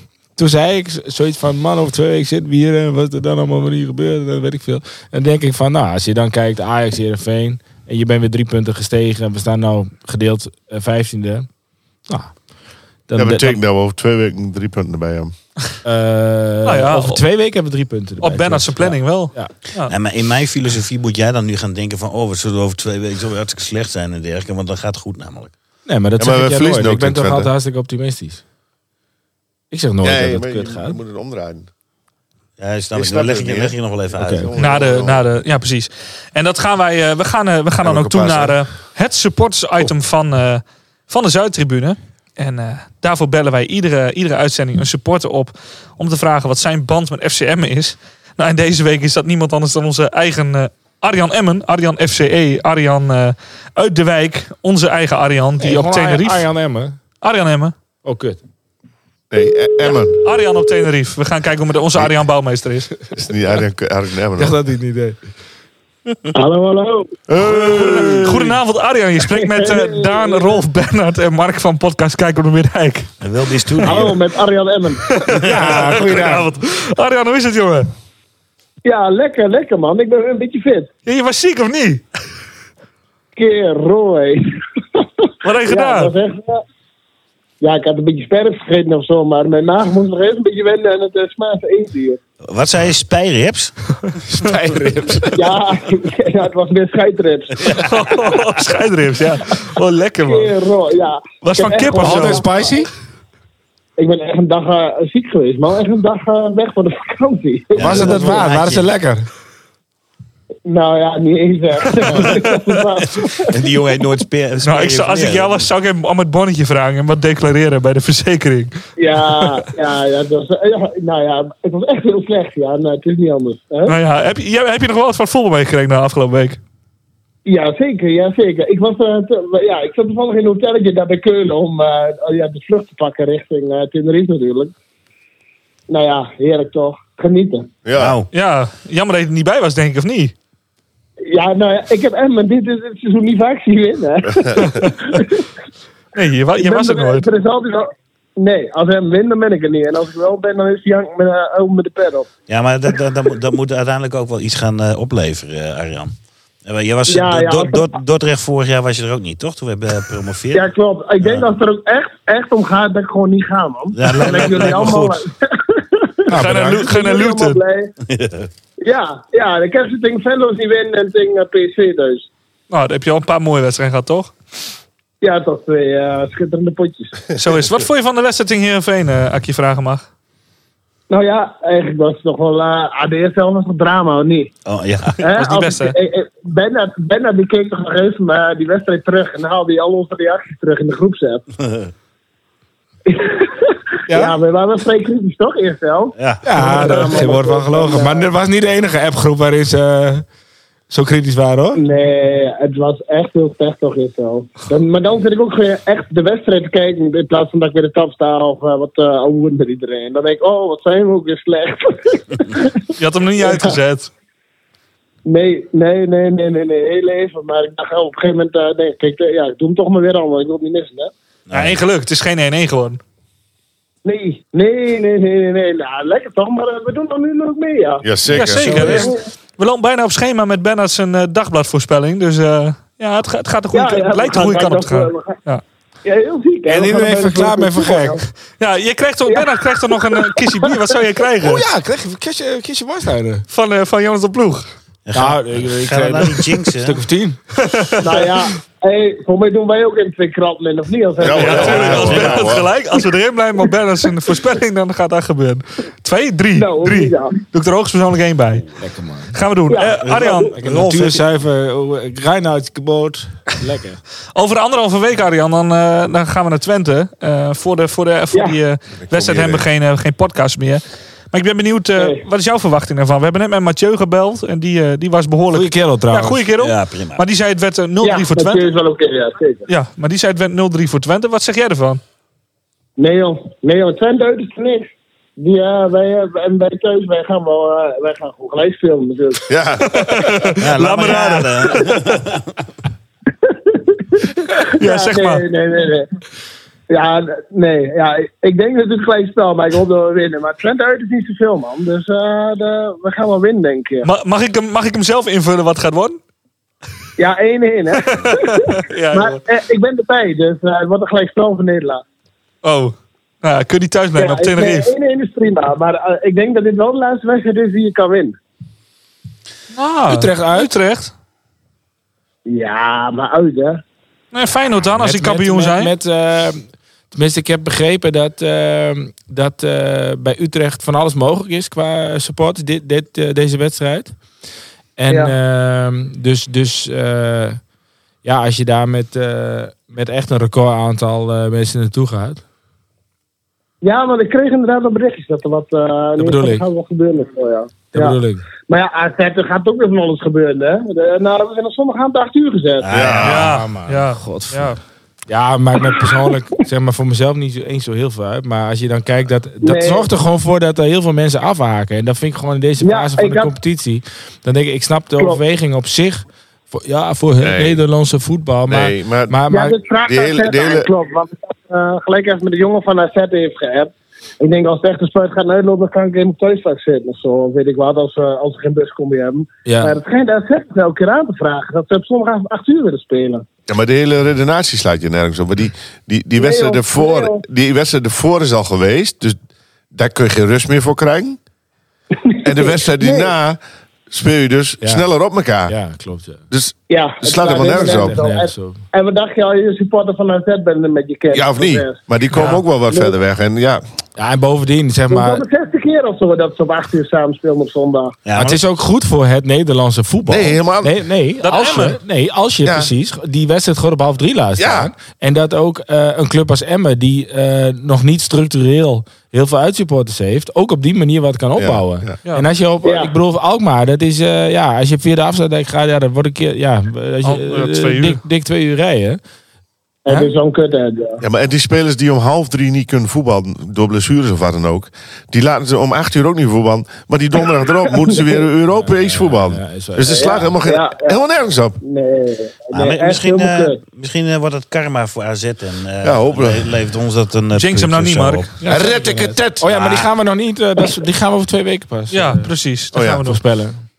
Toen zei ik zoiets van, man, over twee weken zitten we hier. En wat er dan allemaal weer niet gebeurt, dat weet ik veel. En dan denk ik van, nou, als je dan kijkt, Ajax, Heerenveen. En je bent weer drie punten gestegen. En we staan nou gedeeld eh, vijftiende. Nou, dan, dat betekent dat we over twee weken drie punten erbij hebben. eh, Nou ja, over twee weken hebben we drie punten erbij. Op Bernard's planning wel. Ja. Ja, maar in mijn filosofie moet jij dan nu gaan denken van... oh, wat zullen we over twee weken zo hartstikke slecht zijn en dergelijke. Want dan gaat het goed namelijk. Nee, maar dat Ja, maar zeg we ik verliezen nooit. Ik ben toch altijd hartstikke optimistisch. Ik zeg nooit Nee, dat het kut je, gaat. je moet het omdraaien. Ja, snap Ik Dan leg ik, je, niet, leg je nog wel even uit. Na de, na de, ja, precies. En dat gaan wij, eh, we gaan, eh, we gaan dan ook toe naar eh, het supporters item van, eh, van de Zuidtribune. En eh, daarvoor bellen wij iedere, iedere uitzending een supporter op om te vragen wat zijn band met FCM is. Nou, en deze week is dat niemand anders dan onze eigen eh, Arjan Emmen, Arjan FCE, Arjan eh, uit de wijk, onze eigen Arjan, die Nee, op Tenerife. Arjan Emmen. Arjan Emmen. Oh, kut. Nee, Emmen. Arjan op Tenerife. We gaan kijken hoe onze Arjan bouwmeester is. is niet Arjen, Arjen Emmen. Ik dat hij het niet deed. Hallo, hallo. Hey. Goedenavond Arjan, je spreekt met eh, Daan, Rolf, Bernard en Mark van podcast Kijk op de Middijk. En wel dit doen. Hallo, met Arjan Emmen. Ja, goedenavond. Arjan, hoe is het jongen? Ja, lekker, lekker man. Ik ben een beetje fit. Ja, je was ziek of niet? Keer rooi. Wat heb je Ja, gedaan? dat was echt, ja, ik had een beetje sperren vergeten of zo, maar mijn maag moest nog even een beetje wennen aan het uh, eten hier. Wat zei je? Spijrips? Spijrips. Ja, ja, het was meer scheidreps. Oh, scheidrips, ja. Oh, lekker man. Keer rooi, ja. Was van kip of zo? Altijd spicy? Ik ben echt een dag eh, ziek geweest, man. Echt een dag eh, weg van de vakantie. Was het het waard? Waren ze lekker? Nou ja, niet eens echt. En die jongen heeft nooit speer. Nou, ik zou, als ik jou was, zou ik hem om het bonnetje vragen en wat declareren bij de verzekering. ja, ja, ja, was, ja, nou ja, het was echt heel slecht. Ja, nou, het is niet anders. Hè? Nou ja, heb je, heb je nog wel wat van voetbal meegekregen na afgelopen week? Ja, zeker, ja, zeker. Ik, was, eh, te- ja, ik zat toevallig in een hotelletje daar bij Keulen om eh, ja, de vlucht te pakken richting eh Tenerife natuurlijk. Nou ja, heerlijk toch. Genieten. Ja. Nou, Ja, jammer dat je er niet bij was, denk ik, of niet? Ja, nou ja, ik heb Emmen dit, dit seizoen niet vaak zien winnen. Nee, je, wa- je was er nooit. Er is altijd wel... Nee, als hem wint, dan ben ik er niet. En als ik wel ben, dan is hij Jank met, uh, met de pet op. Ja, maar dat, dat, dat, moet- dat moet uiteindelijk ook wel iets gaan eh, opleveren, eh, Arjan. Je was, Ja, ja, Dordrecht vorig jaar was je er ook niet, toch? Toen we hebben gepromoveerd. Ja, klopt. Ik denk dat het er ook echt, echt om gaat dat ik gewoon niet ga, man. Ja, lijkt- lijkt jullie allemaal... goed. Ga naar, ga Luton. Ja, ja, dan kan ze tegen Venlo's niet winnen en tegen eh, PSV dus. Nou, dan heb je al een paar mooie wedstrijden gehad, toch? Ja, toch twee eh, schitterende potjes. Zo is het. Wat vond je van de wedstrijd in Heerenveen, eh als ik je vragen mag? Nou ja, eigenlijk was het nog wel... eh ah, de eerste helft was nog drama, of niet? Oh, ja. Hè, was niet best, hè? die keek toch nog even maar die wedstrijd terug. En haalde hij al onze reacties terug in de groepsapp. ja? we waren wel vrij kritisch toch, eerst wel? Ja. Ja, daar is geen woord van gelogen. Maar dat was niet de enige appgroep waarin ze eh, zo kritisch waren hoor. Nee, het was echt heel slecht toch eerst wel. Maar dan zit ik ook weer echt de wedstrijd te kijken. In plaats van dat ik weer de tap sta of eh, wat uh, met iedereen. Dan denk ik, oh, wat zijn we ook weer slecht. Je had hem nog niet uitgezet. nee, nee, nee, nee, nee, nee, heel even. Maar ik dacht, oh, op een gegeven moment, denk ik, kijk, ja, ik doe hem toch maar weer allemaal. Ik wil het niet missen, hè. Ja, één geluk. Het is geen 1-1 geworden. Nee, nee, nee, nee, nee, nee. Nou, lekker toch, maar eh, we doen dan nu nog mee, ja. Ja, zeker. Ja, zeker. Dus we lopen bijna op schema met Bernard zijn eh, dagbladvoorspelling. Dus eh, ja, het, ga- het, gaat de goede, Ja, ja, het lijkt de we goede kant op te gaan. Ja. Ja, heel ziek, hè. En iedereen verklaart me voor gek. Ja, je krijgt toch, Bernard krijgt toch nog een kistje bier. Wat zou je krijgen? Oh ja, krijg je een kistje. Van, eh, van Jonas de Ploeg. Nou, ik, ik nou nog niet een jinxen? stuk of tien. Nou ja, hey, voor mij doen wij ook in twee kratten, of niet? Als Ja, Ja, ja, natuurlijk. Als Bernard gelijk, als we erin blijven op Bernard zijn voorspelling, dan gaat dat gebeuren. Twee, drie. Nou, drie. ja. Doe ik er hoogstpersoonlijk één bij. Lekker man. Gaan we doen. Ja. Eh, Arjan, Ik heb uit het boot. Lekker. over anderhalve week, Arjan, dan, eh, dan gaan we naar Twente. Eh, voor de, voor de, voor Ja. die eh, wedstrijd hebben we geen, geen podcast meer. Maar ik ben benieuwd, eh, Nee. wat is jouw verwachting daarvan? We hebben net met Mathieu gebeld en die, eh, die was behoorlijk... Goeie kerel ja, trouwens. goede kerel. Ja, prima. Maar die zei het werd eh, 0-3 Ja, voor dat Twente. is wel oké, ja, zeker. Ja, maar die zei het werd 0-3 voor Twente. Wat zeg jij ervan? Nee joh, nee joh, Twente uit is niks. Die, eh, wij, eh, en bij thuis, wij gaan wel, eh, wij gaan gewoon gelijk spelen natuurlijk. Ja, Ja, laat maar raden. Ja, zeg nee, maar. Nee, nee, nee. Ja, nee, ja, ik- denk dat het een gelijk spel, maar ik hoop dat we winnen. Maar Twente uit is niet zoveel, man. Dus eh, de, we gaan wel winnen, denk ik. Ma- Mag ik, hem, mag ik hem zelf invullen wat het gaat worden? Ja, 1-1, hè. Ja, maar eh, ik ben erbij, dus eh, het wordt een gelijk spel voor Nederland. Oh. Nou, ja, kun je niet thuis blijven Ja, op Tenerife? ik- nee, 1-1 is prima, maar ik denk dat dit wel de laatste wedstrijd is die je kan winnen. Ah, Utrecht uit. Utrecht. Ja, maar uit, hè. Nee, Feyenoord dan, als Met- die kampioen met, zijn. Met, met, eh, tenminste, ik heb begrepen dat, eh, dat eh, bij Utrecht van alles mogelijk is qua support dit, dit, eh, deze wedstrijd. En ehm, dus, dus eh, ja, als je daar met, eh, met echt een record aantal eh, mensen naartoe gaat. Ja, want ik kreeg inderdaad wel berichtjes dat er wat... eh dat bedoel ik. gaat wel gebeuren. Oh, ja. Dat ja. bedoel ik. Maar ja, AZ, er gaat ook weer van alles gebeuren, hè. De, nou, we zijn er zondag aan het 8 uur gezet. ja. ja, man. ja. Godver- ja. Ja, maakt me persoonlijk, zeg maar voor mezelf niet zo, eens zo heel veel uit. Maar als je dan kijkt, dat, dat Nee. zorgt er gewoon voor dat er heel veel mensen afhaken. En dat vind ik gewoon in deze Ja, fase van de had- competitie. Dan denk ik, ik snap de Klopt. overweging op zich. Voor, ja, voor het Nee. Nederlandse voetbal. Maar, Nee, maar- maar, Ja, maar, die hele- die aan, hele- klopt. Want eh, gelijk even met de jongen van AZ heeft geappt. Ik denk als het echt een spuit gaat uitlopen, dan kan ik in mijn thuisvak zitten of zo. Weet ik wat, als, we als we geen buscombi hebben. Ja. Maar het schijnt AZ elke keer aan te vragen. Dat ze op zondagavond 8 uur willen spelen. Ja, maar de hele redenatie slaat je nergens op. Maar die, die, die, wedstrijd ervoor, die wedstrijd ervoor is al geweest. Dus daar kun je geen rust meer voor krijgen. En de wedstrijd Nee. daarna speel je dus Ja. sneller op elkaar. ja, klopt. Ja. Dus Ja, Het slaat helemaal nergens op. Nergens En, op. en wat dacht je al je supporter van AZ bent met je kind? ja of niet? Maar die komen ook wel wat verder weg. En ja, Ja, en bovendien, zeg Maar, keer of zo dat ze op 8 uur samen spelen op zondag. Ja, Maar het is ook goed voor het Nederlandse voetbal. Nee, helemaal- Nee, nee, Dat als je, nee als je Ja. precies die wedstrijd gewoon op half drie laat Ja. staan. En dat ook eh, een club als Emmen, die eh, nog niet structureel heel veel uitsupporters heeft, ook op die manier wat kan opbouwen. ja. Ja. En als je op, Ja. ik bedoel, Alkmaar, dat is, eh, ja, als je via de afsluitdijk gaat, ja, dat wordt een keer, ja, als je, Al, twee uur. dik, dik twee uur rijden. Het Hè? is zo'n kut. hè, ja. Ja, maar en die spelers die om half drie niet kunnen voetballen, door blessures of wat dan ook, die laten ze om acht uur ook niet voetballen. Maar die donderdag erop moeten ze weer Europees voetballen. ja, dus slaat Ja, helemaal, geen, ja, ja. helemaal nergens op. Nee, Ah, nee maar echt misschien eh, kut. misschien eh, wordt het karma voor AZ en eh, Ja, hopelijk. le- levert ons dat een. Jinx hem nou niet, Mark. Red ik het tet. Oh ja, maar die gaan we nog niet. dat is- die gaan we over twee weken pas. Ja, precies. Dat Oh ja, gaan we doen. voorspellen.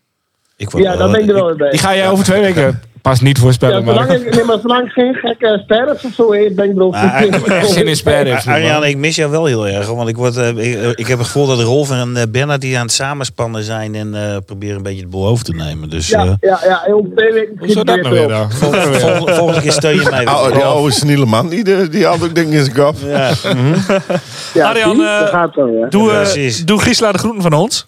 Ik word Ja, daar ben ik er wel bij. Die ga jij over twee weken pas niet Ja, voorspellen. zolang, maar ik, nee, maar zolang geen gekke sterren of zo heeft, ben ik er ook echt zin in. Ar- Arjan, ik mis jou wel heel erg. Want ik, word, eh, ik, eh, ik heb het gevoel dat Rolf en eh, Bernard die aan het samenspannen zijn. En eh, proberen een beetje de boel over te nemen. Dus eh, Ja, ja, ja, weken. Hoezo dat nou weer dan? volgende keer steun je mij. Oh, weer. die oude seniele man, die, die, die had ook dingen in zijn kop. Ja. Ja, Arjan, zie, eh, dat gaat zo, ja. Doe, eh, doe Gisela de groeten van ons.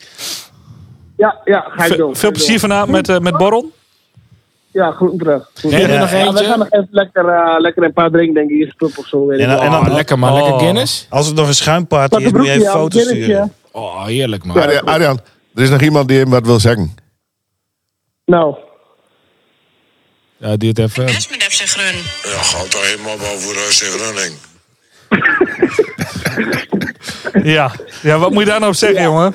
Ja, ja, ga ik doen. veel plezier vanavond met, eh, met Borrel. Ja, groeten terug. Groeten Nee, er terug. nog Ja, we gaan nog even lekker, eh, lekker een paar drinken, denk ik. Eerst club of zo. Weet En ik dan- en dan- Oh, lekker man, Oh. lekker Guinness. Als het nog een schuimparty is, moet je even foto's sturen. Oh, heerlijk man. Arjan, Arjan, er is nog iemand die hem wat wil zeggen. Nou, Ja, die het even. Best met FC Grun. Ja, gaat toch helemaal boven de FC Groningen. Ja. ja, wat moet je daar nou op zeggen, jongen?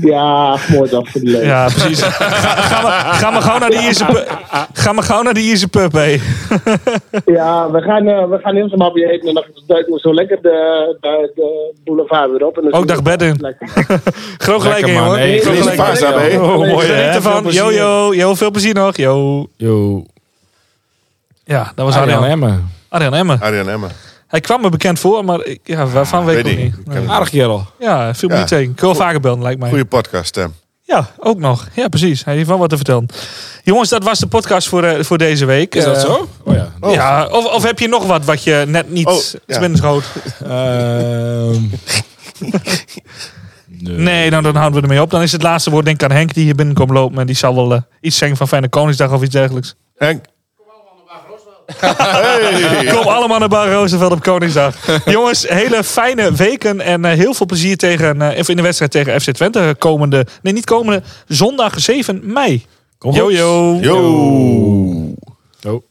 Ja, mooi dag voor de leven. Ja, precies. Ga, ga, maar, ga maar gauw naar die Ierse pub. Ga maar gauw naar die Ierse pub, hé. Ja, we gaan, eh, we gaan eerst een hapje eten en dan duiken we zo lekker de, de, de boulevard weer op. En dan Ook dag bed in. Lekker. Groot gelijk, man. jongen. Hey, Groot gelijk. daarbij. Oh, mooi, hè? Ervan. Yo, yo. Yo, veel plezier nog. Yo. Yo. Ja, dat was Arjan Arjan. Emmen. Arjan Emmen. Arjan Emmer. Hij kwam me bekend voor, maar ik- ja, waarvan weet ik Weet ook ik niet. niet. Aardig kerel. Ja, viel me Ja. niet tegen. Ik wil vaker bellen, lijkt mij. Goeie podcast, stem. Ja, ook nog. Ja, precies. Hij heeft wel wat te vertellen. Jongens, dat was de podcast voor, eh, voor deze week. Is dat Eh, zo? Oh ja. Ja, of, of heb je nog wat wat je net niet Oh, oh, ja. binnen schoot? Ehm. Nee, dan, dan houden we ermee op. Dan is het laatste woord denk ik aan Henk die hier binnenkomt lopen. En die zal wel eh, iets zeggen van Fijne Koningsdag of iets dergelijks. Henk. Hey. Kom allemaal naar Bar Roosevelt op Koningsdag. Jongens, hele fijne weken en eh, heel veel plezier tegen, eh, even in de wedstrijd tegen FC Twente. Komende, nee niet komende, zondag 7 mei. Kom Yo goed. yo. Yo. Yo.